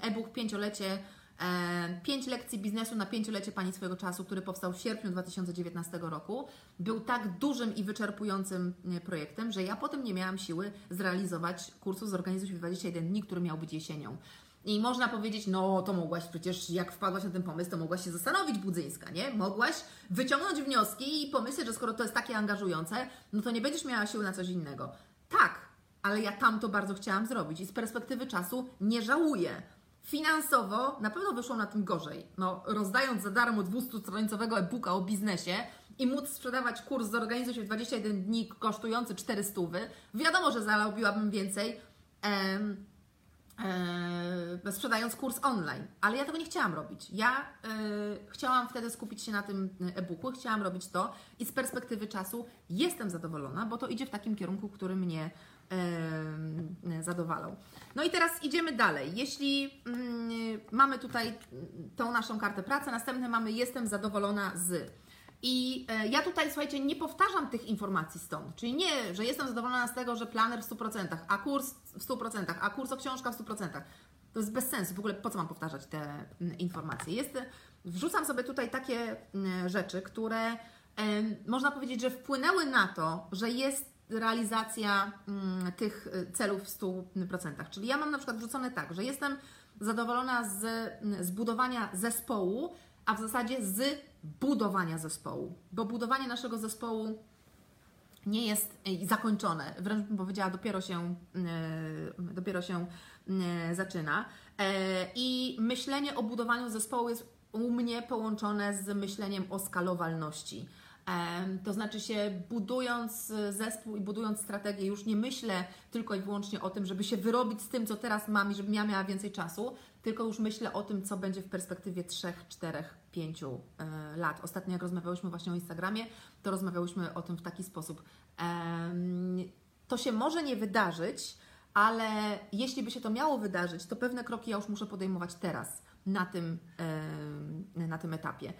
e, e-book pięciolecie, e, pięć lekcji biznesu na pięciolecie Pani swojego czasu, który powstał w sierpniu 2019 roku, był tak dużym i wyczerpującym projektem, że ja potem nie miałam siły zrealizować kursu Zorganizuj się w 21 dni, który miał być jesienią. I można powiedzieć, no to mogłaś przecież, jak wpadłaś na ten pomysł, to mogłaś się zastanowić, Budzyńska, nie? Mogłaś wyciągnąć wnioski i pomyśleć, że skoro to jest takie angażujące, no to nie będziesz miała siły na coś innego. Tak, ale ja tam to bardzo chciałam zrobić i z perspektywy czasu nie żałuję. Finansowo na pewno wyszło na tym gorzej. No, rozdając za darmo 200-stronicowego e-booka o biznesie i móc sprzedawać kurs Zorganizuj się w 21 dni kosztujący 400, wiadomo, że zarobiłabym więcej em, e, sprzedając kurs online, ale ja tego nie chciałam robić. Ja e, chciałam wtedy skupić się na tym e-booku, chciałam robić to i z perspektywy czasu jestem zadowolona, bo to idzie w takim kierunku, który mnie zadowalał. No i teraz idziemy dalej. Jeśli mm, mamy tutaj tą naszą kartę pracy, następne mamy jestem zadowolona z. I e, ja tutaj, słuchajcie, nie powtarzam tych informacji stąd. Czyli nie, że jestem zadowolona z tego, że planer w 100%, a kurs w 100%, a kurs o książka w 100%. To jest bez sensu. W ogóle po co mam powtarzać te informacje? Jest, wrzucam sobie tutaj takie rzeczy, które można powiedzieć, że wpłynęły na to, że jest realizacja mm, tych y, celów w 100%. Czyli ja mam na przykład wrzucone tak, że jestem zadowolona z mm, zbudowania zespołu, a w zasadzie z budowania zespołu, bo budowanie naszego zespołu nie jest y, zakończone, wręcz bym powiedziała, dopiero się, y, dopiero się zaczyna. E, I myślenie o budowaniu zespołu jest u mnie połączone z myśleniem o skalowalności. To znaczy się, budując y, zespół i budując strategię, już nie myślę tylko i wyłącznie o tym, żeby się wyrobić z tym, co teraz mam i żebym ja miała więcej czasu, tylko już myślę o tym, co będzie w perspektywie 3, 4, 5 lat. Ostatnio, jak rozmawiałyśmy właśnie o Instagramie, to rozmawiałyśmy o tym w taki sposób. To się może nie wydarzyć, ale jeśli by się to miało wydarzyć, to pewne kroki ja już muszę podejmować teraz, na tym, na tym etapie.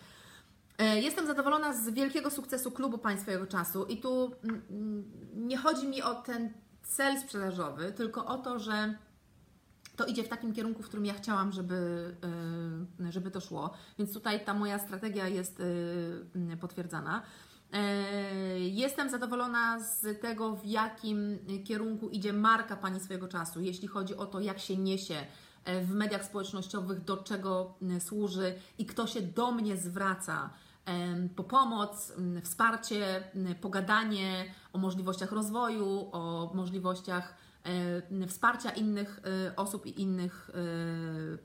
E, jestem zadowolona z wielkiego sukcesu klubu Państwowego Czasu i tu mm, mm, nie chodzi mi o ten cel sprzedażowy, tylko o to, że to idzie w takim kierunku, w którym ja chciałam, żeby, e, żeby to szło. Więc tutaj ta moja strategia jest e, potwierdzana. Jestem zadowolona z tego, w jakim kierunku idzie marka Pani swojego czasu, jeśli chodzi o to, jak się niesie w mediach społecznościowych, do czego służy i kto się do mnie zwraca po pomoc, wsparcie, pogadanie o możliwościach rozwoju, o możliwościach wsparcia innych e, osób i innych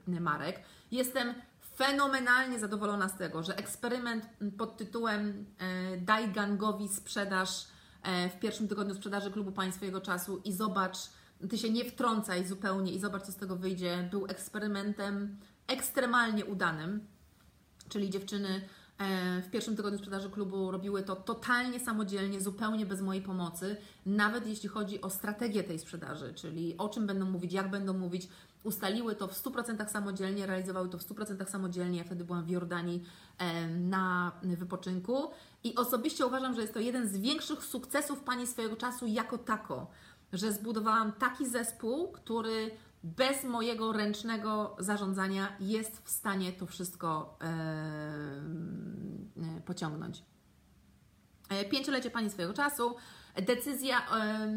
e, marek. Jestem fenomenalnie zadowolona z tego, że eksperyment pod tytułem e, Daj gangowi sprzedaż w pierwszym tygodniu sprzedaży klubu Państwa jego czasu i zobacz, ty się nie wtrącaj zupełnie i zobacz, co z tego wyjdzie, był eksperymentem ekstremalnie udanym, czyli dziewczyny w pierwszym tygodniu sprzedaży klubu robiły to totalnie samodzielnie, zupełnie bez mojej pomocy, nawet jeśli chodzi o strategię tej sprzedaży, czyli o czym będą mówić, jak będą mówić, ustaliły to w 100% samodzielnie, realizowały to w 100% samodzielnie. Ja wtedy byłam w Jordanii e, na wypoczynku i osobiście uważam, że jest to jeden z większych sukcesów Pani swojego czasu jako tako, że zbudowałam taki zespół, który bez mojego ręcznego zarządzania jest w stanie to wszystko e, e, pociągnąć. Pięciolecie Pani swojego czasu. Decyzja,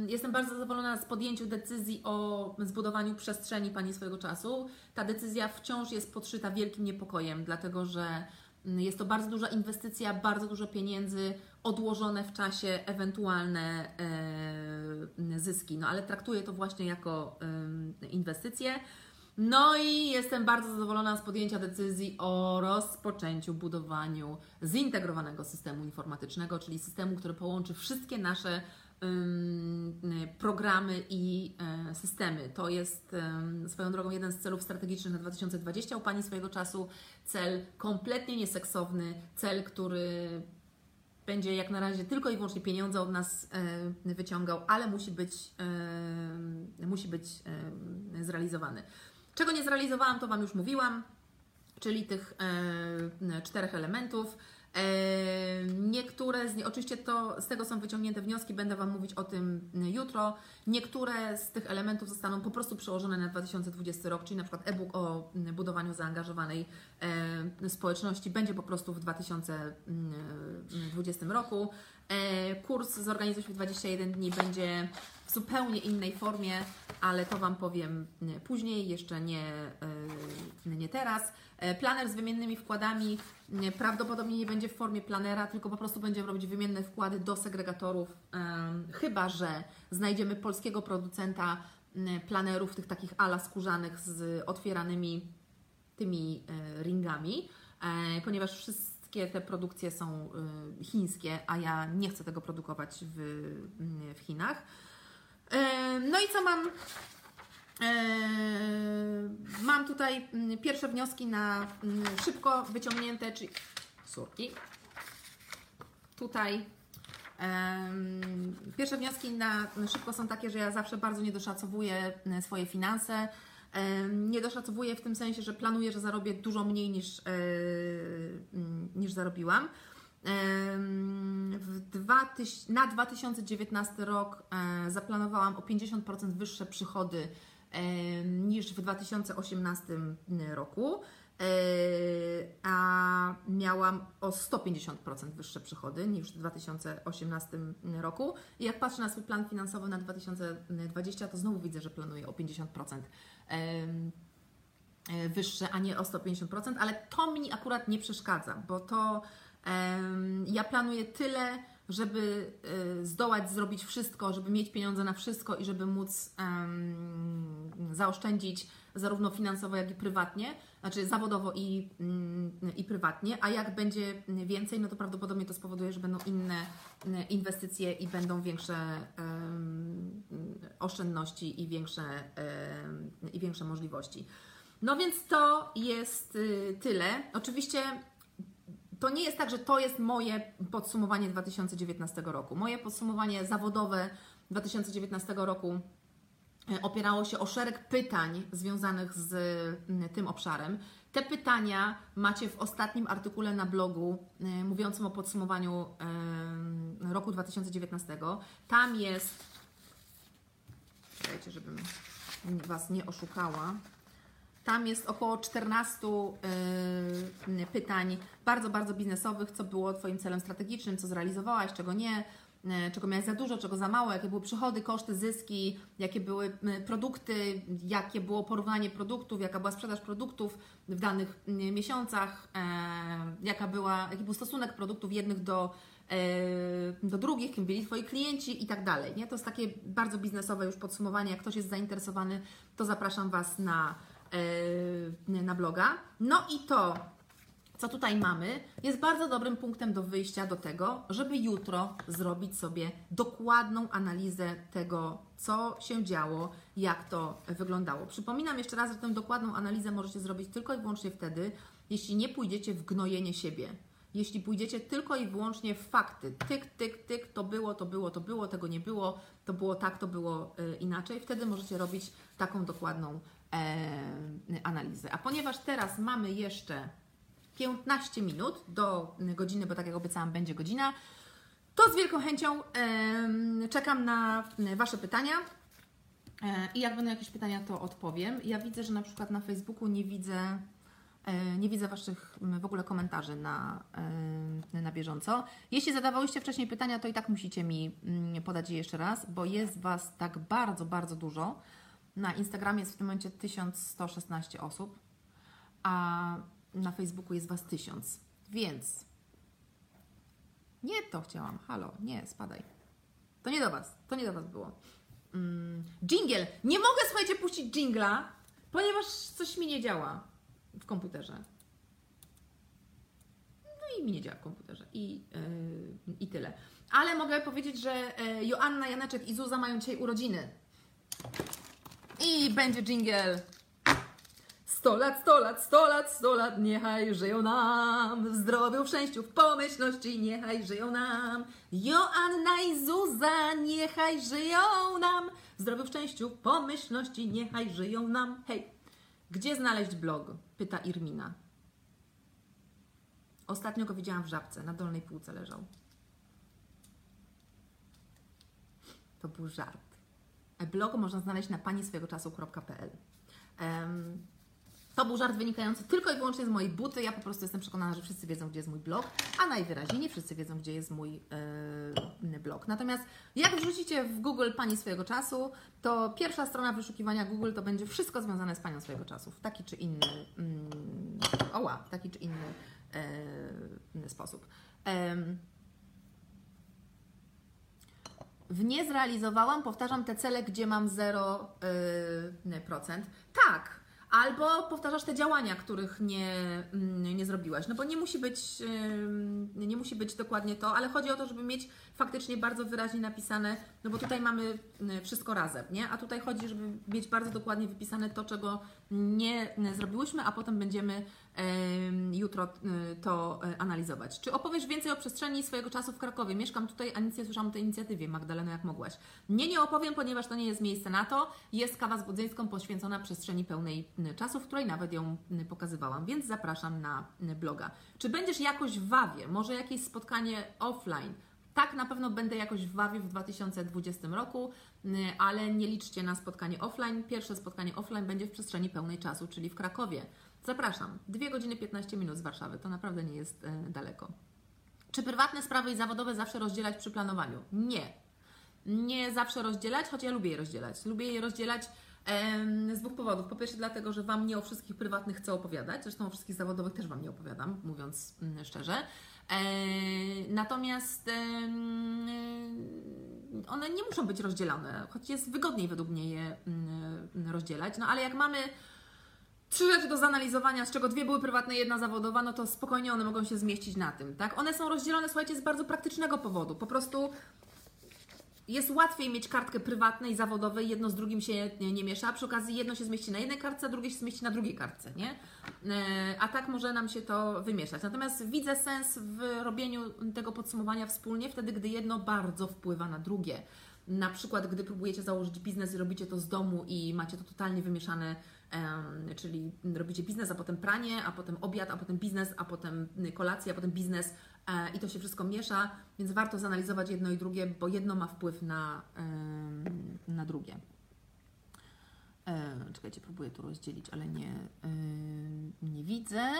jestem bardzo zadowolona z podjęciu decyzji o zbudowaniu przestrzeni Pani swojego czasu. Ta decyzja wciąż jest podszyta wielkim niepokojem, dlatego że mm, jest to bardzo duża inwestycja, bardzo dużo pieniędzy, odłożone w czasie ewentualne e, zyski. No ale traktuję to właśnie jako inwestycję. No i jestem bardzo zadowolona z podjęcia decyzji o rozpoczęciu budowaniu zintegrowanego systemu informatycznego, czyli systemu, który połączy wszystkie nasze programy i e, systemy. To jest swoją drogą jeden z celów strategicznych na 2020 u Pani swojego czasu. Cel kompletnie nieseksowny, cel, który będzie jak na razie tylko i wyłącznie pieniądze od nas e, wyciągał, ale musi być, musi być zrealizowany. Czego nie zrealizowałam, to Wam już mówiłam, czyli tych e, czterech elementów. Niektóre z nie, oczywiście to, z tego są wyciągnięte wnioski, będę Wam mówić o tym jutro. Niektóre z tych elementów zostaną po prostu przełożone na 2020 rok, czyli na przykład e-book o budowaniu zaangażowanej społeczności będzie po prostu w 2020 roku. E, kurs Zorganizuj się w 21 dni będzie w zupełnie innej formie, ale to Wam powiem e, później, jeszcze nie, e, nie teraz. Planer z wymiennymi wkładami prawdopodobnie nie będzie w formie planera, tylko po prostu będziemy robić wymienne wkłady do segregatorów, chyba że znajdziemy polskiego producenta planerów, tych takich ala skórzanych z otwieranymi tymi ringami, ponieważ wszyscy wszystkie te produkcje są chińskie, a ja nie chcę tego produkować w, w Chinach. E, no i co mam? E, mam tutaj mm, pierwsze wnioski na mm, szybko wyciągnięte, czyli surki. Tutaj Pierwsze wnioski na szybko są takie, że ja zawsze bardzo niedoszacowuję swoje finanse. Nie doszacowuję w tym sensie, że planuję, że zarobię dużo mniej niż, e, mm, niż zarobiłam. Dwa, na 2019 rok e, zaplanowałam o 50% wyższe przychody niż w 2018 roku. A miałam o 150% wyższe przychody niż w 2018 roku. I jak patrzę na swój plan finansowy na 2020, to znowu widzę, że planuję o 50% yy, wyższe, a nie o 150%, ale to mi akurat nie przeszkadza, bo to ja planuję tyle, żeby yy, zdołać zrobić wszystko, żeby mieć pieniądze na wszystko i żeby móc zaoszczędzić zarówno finansowo, jak i prywatnie, znaczy zawodowo i, mm, i prywatnie, a jak będzie więcej, no to prawdopodobnie to spowoduje, że będą inne mm, inwestycje i będą większe oszczędności i większe, i większe możliwości. No więc to jest y, tyle. Oczywiście to nie jest tak, że to jest moje podsumowanie 2019 roku. Moje podsumowanie zawodowe 2019 roku E, opierało się o szereg pytań związanych z tym obszarem. Te pytania macie w ostatnim artykule na blogu e, mówiącym o podsumowaniu roku 2019. Tam jest, czekajcie, żebym Was nie oszukała. Tam jest około 14 pytań bardzo, bardzo biznesowych, co było Twoim celem strategicznym, co zrealizowałaś, czego nie, E, czego miałeś za dużo, czego za mało, jakie były przychody, koszty, zyski, jakie były produkty, jakie było porównanie produktów, jaka była sprzedaż produktów w danych miesiącach, e, jaka była, jaki był stosunek produktów jednych do, e, do drugich, kim byli Twoi klienci i tak dalej. Nie? To jest takie bardzo biznesowe już podsumowanie. Jak ktoś jest zainteresowany, to zapraszam Was na, na bloga. No i to co tutaj mamy, jest bardzo dobrym punktem do wyjścia do tego, żeby jutro zrobić sobie dokładną analizę tego, co się działo, jak to wyglądało. Przypominam jeszcze raz, że tę dokładną analizę możecie zrobić tylko i wyłącznie wtedy, jeśli nie pójdziecie w gnojenie siebie. Jeśli pójdziecie tylko i wyłącznie w fakty, tyk, tyk, tyk, to było, to było, to było, tego nie było, to było tak, to było y, inaczej, wtedy możecie robić taką dokładną e, analizę. A ponieważ teraz mamy jeszcze 15 minut do godziny, bo tak jak obiecałam, będzie godzina, to z wielką chęcią e, czekam na Wasze pytania. E, I jak będą jakieś pytania, to odpowiem. Ja widzę, że na przykład na Facebooku nie widzę E, nie widzę Waszych w ogóle komentarzy na, na bieżąco. Jeśli zadawałyście wcześniej pytania, to i tak musicie mi mm, podać je jeszcze raz, bo jest Was tak bardzo, bardzo dużo. Na Instagramie jest w tym momencie 1116 osób, a na Facebooku jest Was 1000. Więc nie to chciałam. Halo, nie, spadaj. To nie do Was, to nie do Was było. Mm, jingle. Nie mogę, słuchajcie, puścić jingla, ponieważ coś mi nie działa w komputerze. No i mi nie działa w komputerze. I, yy, I tyle. Ale mogę powiedzieć, że yy, Joanna, Janeczek i Zuza mają dzisiaj urodziny. I będzie jingle. 100 lat, 100 lat, 100 lat, 100 lat, niechaj żyją nam. W zdrowiu, w szczęściu, w pomyślności, niechaj żyją nam. Joanna i Zuza, niechaj żyją nam. W zdrowiu, w szczęściu, w pomyślności, niechaj żyją nam. Hej! Gdzie znaleźć blog? Pyta Irmina. Ostatnio go widziałam w żabce, na dolnej półce leżał. To był żart. Blog można znaleźć na pani swojego czasu.pl. Um, to był żart wynikający tylko i wyłącznie z mojej buty. Ja po prostu jestem przekonana, że wszyscy wiedzą, gdzie jest mój blog, a najwyraźniej nie wszyscy wiedzą, gdzie jest mój yy, blog. Natomiast jak wrzucicie w Google Pani swojego czasu, to pierwsza strona wyszukiwania Google to będzie wszystko związane z Panią swojego czasu w taki czy inny, yy, oła, w taki czy inny yy, sposób. w nie zrealizowałam, powtarzam te cele, gdzie mam 0%. Tak, albo powtarzasz te działania, których nie, mm, nie zrobiłaś. No bo nie musi być, nie musi być dokładnie to, ale chodzi o to, żeby mieć faktycznie bardzo wyraźnie napisane, no bo tutaj mamy y, wszystko razem, nie? A tutaj chodzi, żeby mieć bardzo dokładnie wypisane to, czego nie zrobiłyśmy, a potem będziemy jutro y, to y, analizować. Czy opowiesz więcej o przestrzeni swojego czasu w Krakowie? Mieszkam tutaj, a nic nie słyszałam o tej inicjatywie. Magdalena, jak mogłaś? Nie, nie opowiem, ponieważ to nie jest miejsce na to. Jest kawa z Budzyńską poświęcona przestrzeni pełnej czasu, w której nawet ją pokazywałam, więc zapraszam na bloga. Czy będziesz jakoś w Wawie? Może jakieś spotkanie offline? Tak, na pewno będę jakoś w Wawie w 2020 roku, y, ale nie liczcie na spotkanie offline. Pierwsze spotkanie offline będzie w przestrzeni pełnej czasu, czyli w Krakowie. Zapraszam. 2 godziny 15 minut z Warszawy, to naprawdę nie jest y, daleko. Czy prywatne sprawy i zawodowe zawsze rozdzielać przy planowaniu? Nie. Nie zawsze rozdzielać, choć ja lubię je rozdzielać. Lubię je rozdzielać z dwóch powodów. Po pierwsze, dlatego, że Wam nie o wszystkich prywatnych chcę opowiadać, zresztą o wszystkich zawodowych też Wam nie opowiadam, mówiąc mm, szczerze. E, natomiast one nie muszą być rozdzielone, choć jest wygodniej według mnie je mm, rozdzielać. No ale jak mamy trzy rzeczy do zanalizowania, z czego dwie były prywatne, jedna zawodowa, no to spokojnie one mogą się zmieścić na tym, tak? One są rozdzielone, słuchajcie, z bardzo praktycznego powodu. Po prostu jest łatwiej mieć kartkę prywatnej, zawodowej, jedno z drugim się nie, nie miesza. Przy okazji jedno się zmieści na jednej kartce, a drugie się zmieści na drugiej kartce, nie? E, a tak może nam się to wymieszać. Natomiast widzę sens w robieniu tego podsumowania wspólnie, wtedy, gdy jedno bardzo wpływa na drugie. Na przykład, gdy próbujecie założyć biznes i robicie to z domu i macie to totalnie wymieszane, czyli robicie biznes, a potem pranie, a potem obiad, a potem biznes, a potem kolacja, a potem biznes, i to się wszystko miesza, więc warto zanalizować jedno i drugie, bo jedno ma wpływ na, na drugie. E, czekajcie, próbuję tu rozdzielić, ale nie, nie widzę.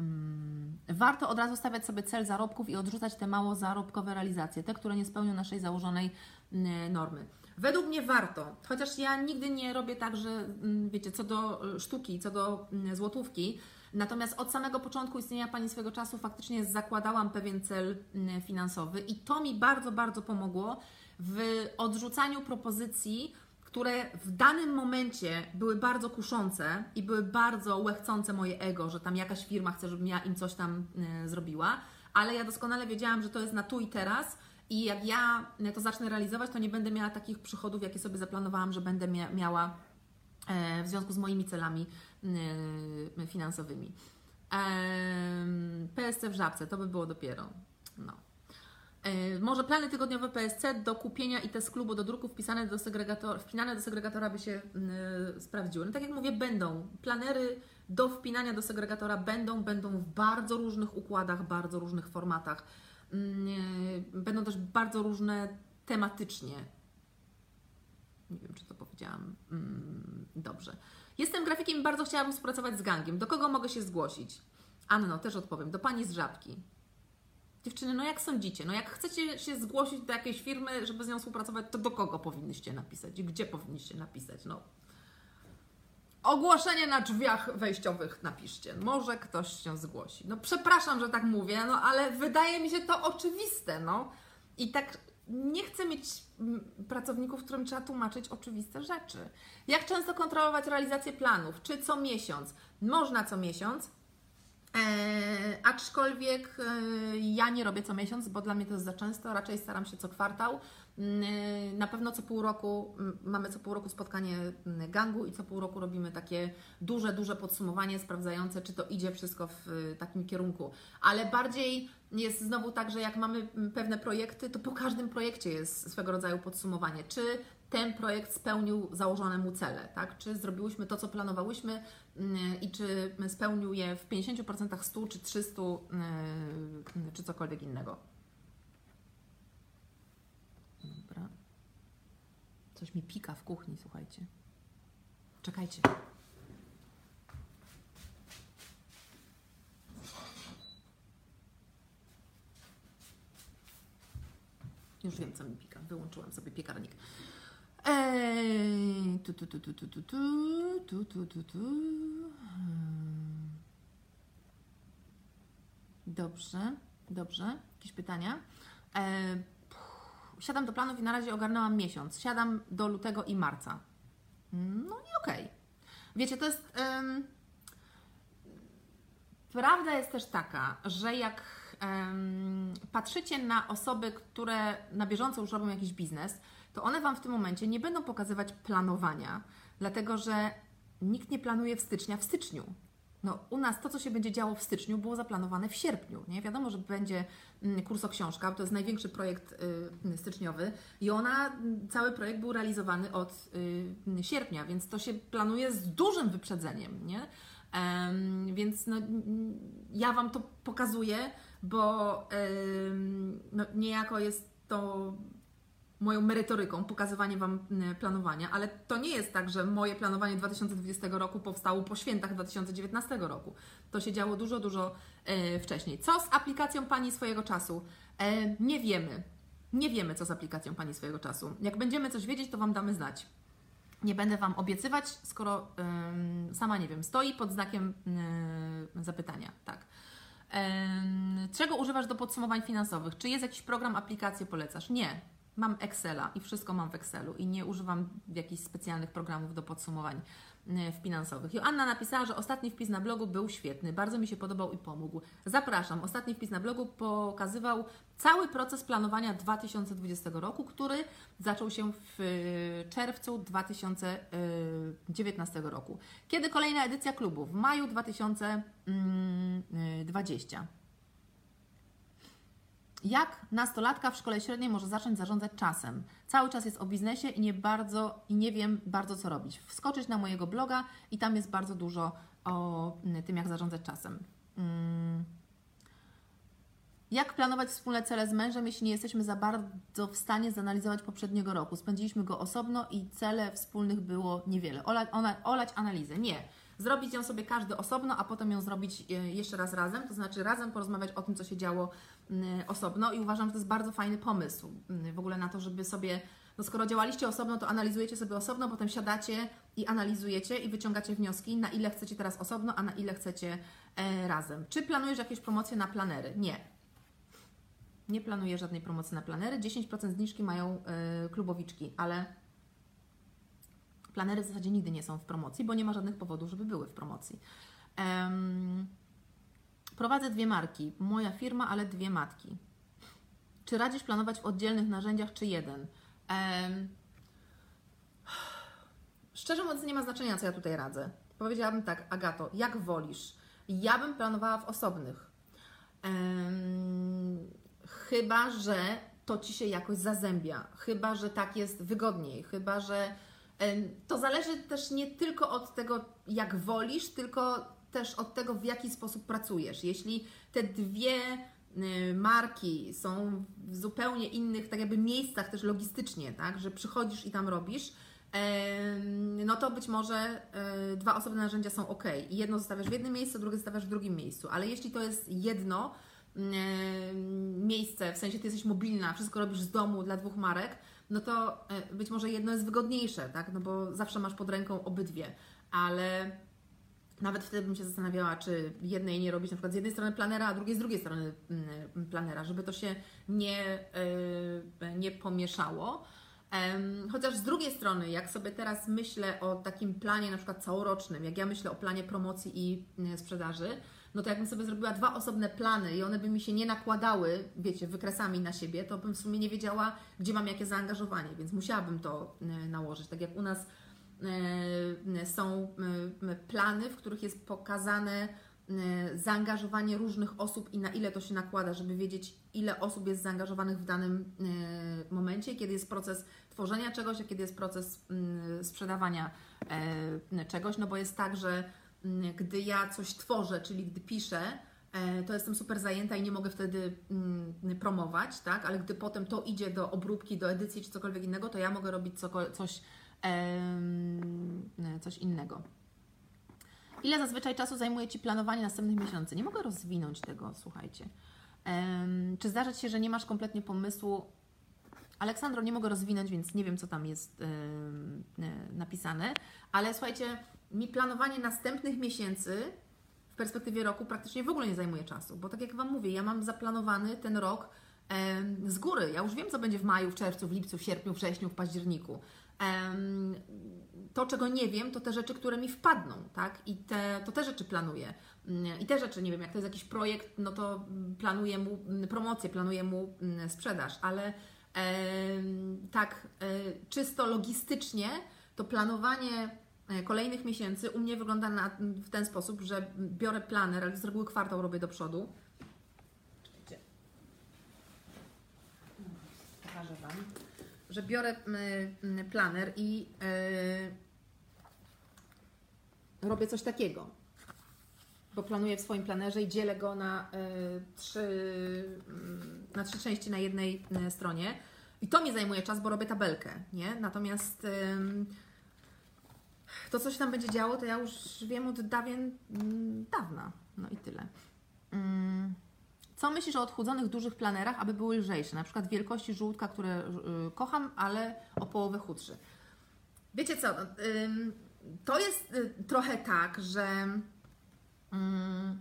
Mm, warto od razu stawiać sobie cel zarobków i odrzucać te mało zarobkowe realizacje, te, które nie spełnią naszej założonej normy. Według mnie warto, chociaż ja nigdy nie robię tak, że mm, wiecie, co do sztuki, co do złotówki, Natomiast od samego początku istnienia Pani swego czasu faktycznie zakładałam pewien cel mm, finansowy i to mi bardzo, bardzo pomogło w odrzucaniu propozycji, które w danym momencie były bardzo kuszące i były bardzo łechcące moje ego, że tam jakaś firma chce, żebym ja im coś tam y, zrobiła, ale ja doskonale wiedziałam, że to jest na tu i teraz i jak ja to zacznę realizować, to nie będę miała takich przychodów, jakie sobie zaplanowałam, że będę mia miała w związku z moimi celami e, finansowymi. E, PSC w żabce, to by było dopiero. No. E, może plany tygodniowe PSC do kupienia i te z klubu do druku wpisane do segregatora, wpinane do segregatora by się y, sprawdziły. No tak jak mówię, będą. Planery do wpinania do segregatora będą, będą w bardzo różnych układach, bardzo różnych formatach. Y, będą też bardzo różne tematycznie. Nie wiem, czy to mm, dobrze. Jestem grafikiem i bardzo chciałabym współpracować z gangiem. Do kogo mogę się zgłosić? Anno, też odpowiem. Do pani z żabki. Dziewczyny, no jak sądzicie? No jak chcecie się zgłosić do jakiejś firmy, żeby z nią współpracować, to do kogo powinniście napisać i gdzie powinniście napisać? No. Ogłoszenie na drzwiach wejściowych napiszcie. Może ktoś się zgłosi. No przepraszam, że tak mówię, no ale wydaje mi się to oczywiste, no. I tak nie chcę mieć mm, pracowników, którym trzeba tłumaczyć oczywiste rzeczy. Jak często kontrolować realizację planów? Czy co miesiąc? Można co miesiąc, E, aczkolwiek e, ja nie robię co miesiąc, bo dla mnie to jest za często, raczej staram się co kwartał. Mm, na pewno co pół roku mm, mamy co pół roku spotkanie mm, gangu i co pół roku robimy takie duże, duże podsumowanie sprawdzające, czy to idzie wszystko w takim kierunku. Ale bardziej jest znowu tak, że jak mamy pewne projekty, to po każdym projekcie jest swego rodzaju podsumowanie. Czy ten projekt spełnił założone mu cele, tak? Czy zrobiłyśmy to, co planowałyśmy i czy spełnił je w 50%, 100 czy 300 mm, czy cokolwiek innego. Dobra. Coś mi pika w kuchni, słuchajcie. Czekajcie. Już wiem, co mi pika. Wyłączyłam sobie piekarnik. Eee, tu, tu, tu, tu, tu, tu, tu, tu, tu, tu. Dobrze, dobrze. Jakieś pytania? Eee, siadam do planów i na razie ogarnęłam miesiąc. Siadam do lutego i marca. No i okej. Okay. Wiecie, to jest. Prawda jest też taka, że jak patrzycie na osoby, które na bieżąco już robią jakiś biznes, to one Wam w tym momencie nie będą pokazywać planowania, dlatego że nikt nie planuje w stycznia w styczniu. No, u nas to, co się będzie działo w styczniu, było zaplanowane w sierpniu. Nie? Wiadomo, że będzie mm, kurs o książka, to jest największy projekt y, styczniowy i ona, mm, cały projekt był realizowany od y, sierpnia, więc to się planuje z dużym wyprzedzeniem. Nie? Więc no, ja Wam to pokazuję, bo no, niejako jest to moją merytoryką, pokazywanie Wam planowania, ale to nie jest tak, że moje planowanie 2020 roku powstało po świętach 2019 roku. To się działo dużo, dużo e, wcześniej. Co z aplikacją Pani swojego czasu? E, nie wiemy. Nie wiemy, co z aplikacją Pani swojego czasu. Jak będziemy coś wiedzieć, to Wam damy znać. Nie będę Wam obiecywać, skoro e, sama nie wiem, stoi pod znakiem e, zapytania. Tak. Czego używasz do podsumowań finansowych? Czy jest jakiś program, aplikację polecasz? Nie mam Excela i wszystko mam w Excelu i nie używam jakichś specjalnych programów do podsumowań e, finansowych. Joanna napisała, że ostatni wpis na blogu był świetny, bardzo mi się podobał i pomógł. Zapraszam. Ostatni wpis na blogu pokazywał cały proces planowania 2020 roku, który zaczął się w e, czerwcu 2019 roku. Kiedy kolejna edycja klubu? W maju 2020. Jak nastolatka w szkole średniej może zacząć zarządzać czasem? Cały czas jest o biznesie i nie bardzo i nie wiem bardzo co robić. Wskoczyć na mojego bloga i tam jest bardzo dużo o mm, tym, jak zarządzać czasem. Hmm. Jak planować wspólne cele z mężem, jeśli nie jesteśmy za bardzo w stanie zanalizować poprzedniego roku? Spędziliśmy go osobno i cele wspólnych było niewiele. Olać, olać analizę. Nie zrobić ją sobie każdy osobno, a potem ją zrobić e, jeszcze raz razem, to znaczy razem porozmawiać o tym, co się działo osobno i uważam, że to jest bardzo fajny pomysł w ogóle na to, żeby sobie, no skoro działaliście osobno, to analizujecie sobie osobno, potem siadacie i analizujecie i wyciągacie wnioski, na ile chcecie teraz osobno, a na ile chcecie e, razem. Czy planujesz jakieś promocje na planery? Nie. Nie planuję żadnej promocji na planery. 10% zniżki mają e, klubowiczki, ale Planery w zasadzie nigdy nie są w promocji, bo nie ma żadnych powodów, żeby były w promocji. Um, prowadzę dwie marki. Moja firma, ale dwie matki. Czy radzisz planować w oddzielnych narzędziach, czy jeden? Um, szczerze mówiąc, nie ma znaczenia, co ja tutaj radzę. Powiedziałabym tak, Agato, jak wolisz. Ja bym planowała w osobnych. Um, chyba, że to ci się jakoś zazębia, chyba, że tak jest wygodniej, chyba, że to zależy też nie tylko od tego, jak wolisz, tylko też od tego, w jaki sposób pracujesz. Jeśli te dwie y, marki są w zupełnie innych, tak jakby miejscach też logistycznie, tak, że przychodzisz i tam robisz, no to być może e, dwa osobne narzędzia są ok. Jedno zostawiasz w jednym miejscu, drugie zostawiasz w drugim miejscu. Ale jeśli to jest jedno miejsce, w sensie ty jesteś mobilna, wszystko robisz z domu dla dwóch marek, no to e, być może jedno jest wygodniejsze, tak? No bo zawsze masz pod ręką obydwie, ale nawet wtedy bym się zastanawiała, czy jednej nie robić na przykład z jednej strony planera, a drugiej z drugiej strony mm, planera, żeby to się nie, e, nie pomieszało. Chociaż z drugiej strony, jak sobie teraz myślę o takim planie na przykład całorocznym, jak ja myślę o planie promocji i mm, sprzedaży, no to jakbym sobie zrobiła dwa osobne plany i one by mi się nie nakładały, wiecie, wykresami na siebie, to bym w sumie nie wiedziała, gdzie mam jakie zaangażowanie, więc musiałabym to e, nałożyć. Tak jak u nas e, są e, plany, w których jest pokazane zaangażowanie różnych osób i na ile to się nakłada, żeby wiedzieć, ile osób jest zaangażowanych w danym momencie, kiedy jest proces tworzenia czegoś, a kiedy jest proces mm, sprzedawania czegoś, no bo jest tak, że gdy ja coś tworzę, czyli gdy piszę, e, to jestem super zajęta i nie mogę wtedy mm, promować, tak? Ale gdy potem to idzie do obróbki, do edycji czy cokolwiek innego, to ja mogę robić coś, coś innego. Ile zazwyczaj czasu zajmuje Ci planowanie następnych miesięcy? Nie mogę rozwinąć tego, słuchajcie. Czy zdarza Ci się, że nie masz kompletnie pomysłu? Aleksandro, nie mogę rozwinąć, więc nie wiem, co tam jest napisane, ale słuchajcie, mi planowanie następnych miesięcy w perspektywie roku praktycznie w ogóle nie zajmuje czasu, bo tak jak Wam mówię, ja mam zaplanowany ten rok e, z góry. Ja już wiem, co będzie w maju, w czerwcu, w lipcu, w sierpniu, w wrześniu, w październiku. E, to, czego nie wiem, to te rzeczy, które mi wpadną, tak? I te, to te rzeczy planuję. I te rzeczy, nie wiem, jak to jest jakiś projekt, no to planuję mu promocję, planuję mu sprzedaż, ale e, tak czysto logistycznie to planowanie E, kolejnych miesięcy u mnie wygląda na, w ten sposób, że biorę planer, ale z reguły kwartał robię do przodu. Pokażę Wam. Że biorę planer i yy, robię coś takiego. Bo planuję w swoim planerze i dzielę go na, yy, trzy, yy, na trzy części na jednej stronie. I to mi zajmuje czas, bo robię tabelkę, nie? Natomiast to, co się tam będzie działo, to ja już wiem od dawien mm, dawna. No i tyle. Mm. Co myślisz o odchudzonych dużych planerach, aby były lżejsze? Na przykład wielkości żółtka, które y, kocham, ale o połowę chudszy. Wiecie co? To jest trochę tak, że mm,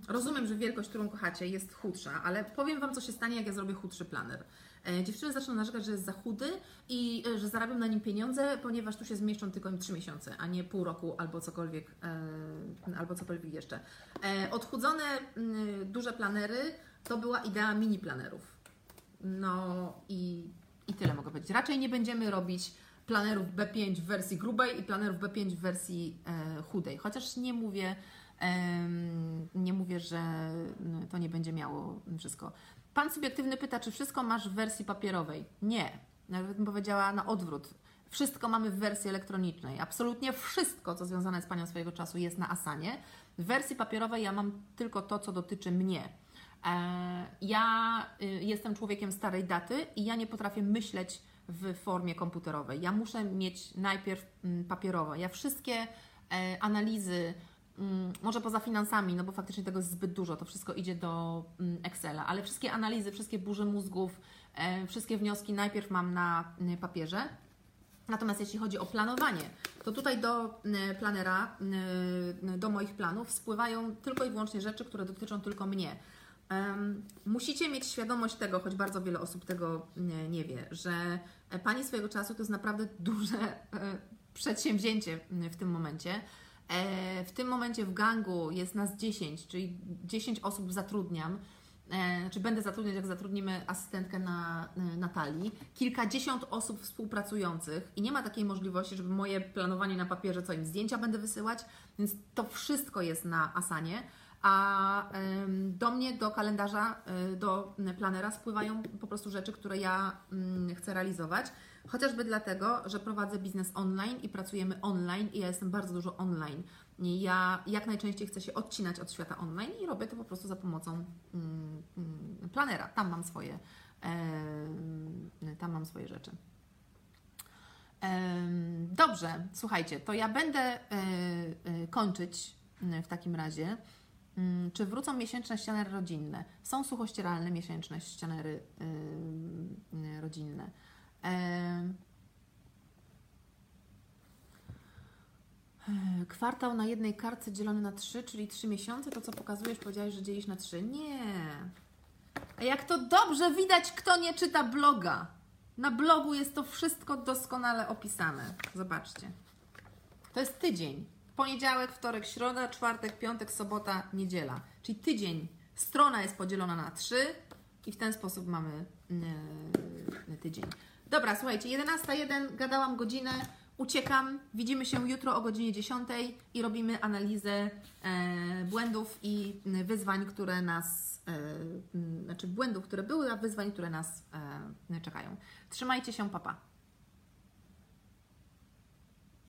rozumiem, że wielkość, którą kochacie, jest chudsza, ale powiem Wam, co się stanie, jak ja zrobię chudszy planer. E, dziewczyny zaczną narzekać, że jest za chudy i e, że zarabiam na nim pieniądze, ponieważ tu się zmieszczą tylko im 3 miesiące, a nie pół roku albo cokolwiek, e, albo cokolwiek jeszcze. Odchudzone mm, duże planery to była idea mini planerów. No i, i tyle mogę powiedzieć. Raczej nie będziemy robić planerów B5 w wersji grubej i planerów B5 w wersji chudej. Chociaż nie mówię, nie mówię, że no, to nie będzie miało wszystko. Pan subiektywny pyta, czy wszystko masz w wersji papierowej? Nie. Nawet bym powiedziała na odwrót. Wszystko mamy w wersji elektronicznej. Absolutnie wszystko, co związane z Panią swojego czasu jest na Asanie. W wersji papierowej ja mam tylko to, co dotyczy mnie. E, ja y, jestem człowiekiem starej daty i ja nie potrafię myśleć w formie komputerowej. Ja muszę mieć najpierw mm, papierowe. Ja wszystkie e, analizy, może poza finansami, no bo faktycznie tego jest zbyt dużo, to wszystko idzie do mm, Excela, ale wszystkie analizy, wszystkie burze mózgów, e, wszystkie wnioski najpierw mam na mm, papierze. Natomiast jeśli chodzi o planowanie, to tutaj do planera, do moich planów spływają tylko i wyłącznie rzeczy, które dotyczą tylko mnie. Musicie mieć świadomość tego, choć bardzo wiele osób tego nie wie, że Pani swojego czasu to jest naprawdę duże, e, przedsięwzięcie w tym momencie. E, w tym momencie w gangu jest nas 10, czyli 10 osób zatrudniam. E, czy będę zatrudniać, jak zatrudnimy asystentkę na e, Natalii, kilkadziesiąt osób współpracujących i nie ma takiej możliwości, żeby moje planowanie na papierze, co im zdjęcia będę wysyłać, więc to wszystko jest na Asanie, a do mnie, do kalendarza, do planera spływają po prostu rzeczy, które ja mm, chcę realizować. Chociażby dlatego, że prowadzę biznes online i pracujemy online i ja jestem bardzo dużo online. Ja jak najczęściej chcę się odcinać od świata online i robię to po prostu za pomocą mm, mm, planera. Tam mam swoje, e, tam mam swoje rzeczy. E, dobrze, słuchajcie, to ja będę e, e kończyć w takim razie. Mm, czy wrócą miesięczne ścianery rodzinne? Są suchościeralne miesięczne ścianery e, rodzinne. Kwartał na jednej kartce dzielony na trzy, czyli trzy miesiące. To, co pokazujesz, powiedziałeś, że dzielisz na trzy. Nie. A jak to dobrze widać, kto nie czyta bloga. Na blogu jest to wszystko doskonale opisane. Zobaczcie. To jest tydzień. Poniedziałek, wtorek, środa, czwartek, piątek, sobota, niedziela. Czyli tydzień. Strona jest podzielona na trzy i w ten sposób mamy yy, tydzień. Dobra, słuchajcie, 11.01, gadałam godzinę, uciekam. Widzimy się jutro o godzinie 10 i robimy analizę e, błędów i wyzwań, które nas, e, znaczy błędów, które były, a wyzwań, które nas e, czekają. Trzymajcie się, papa.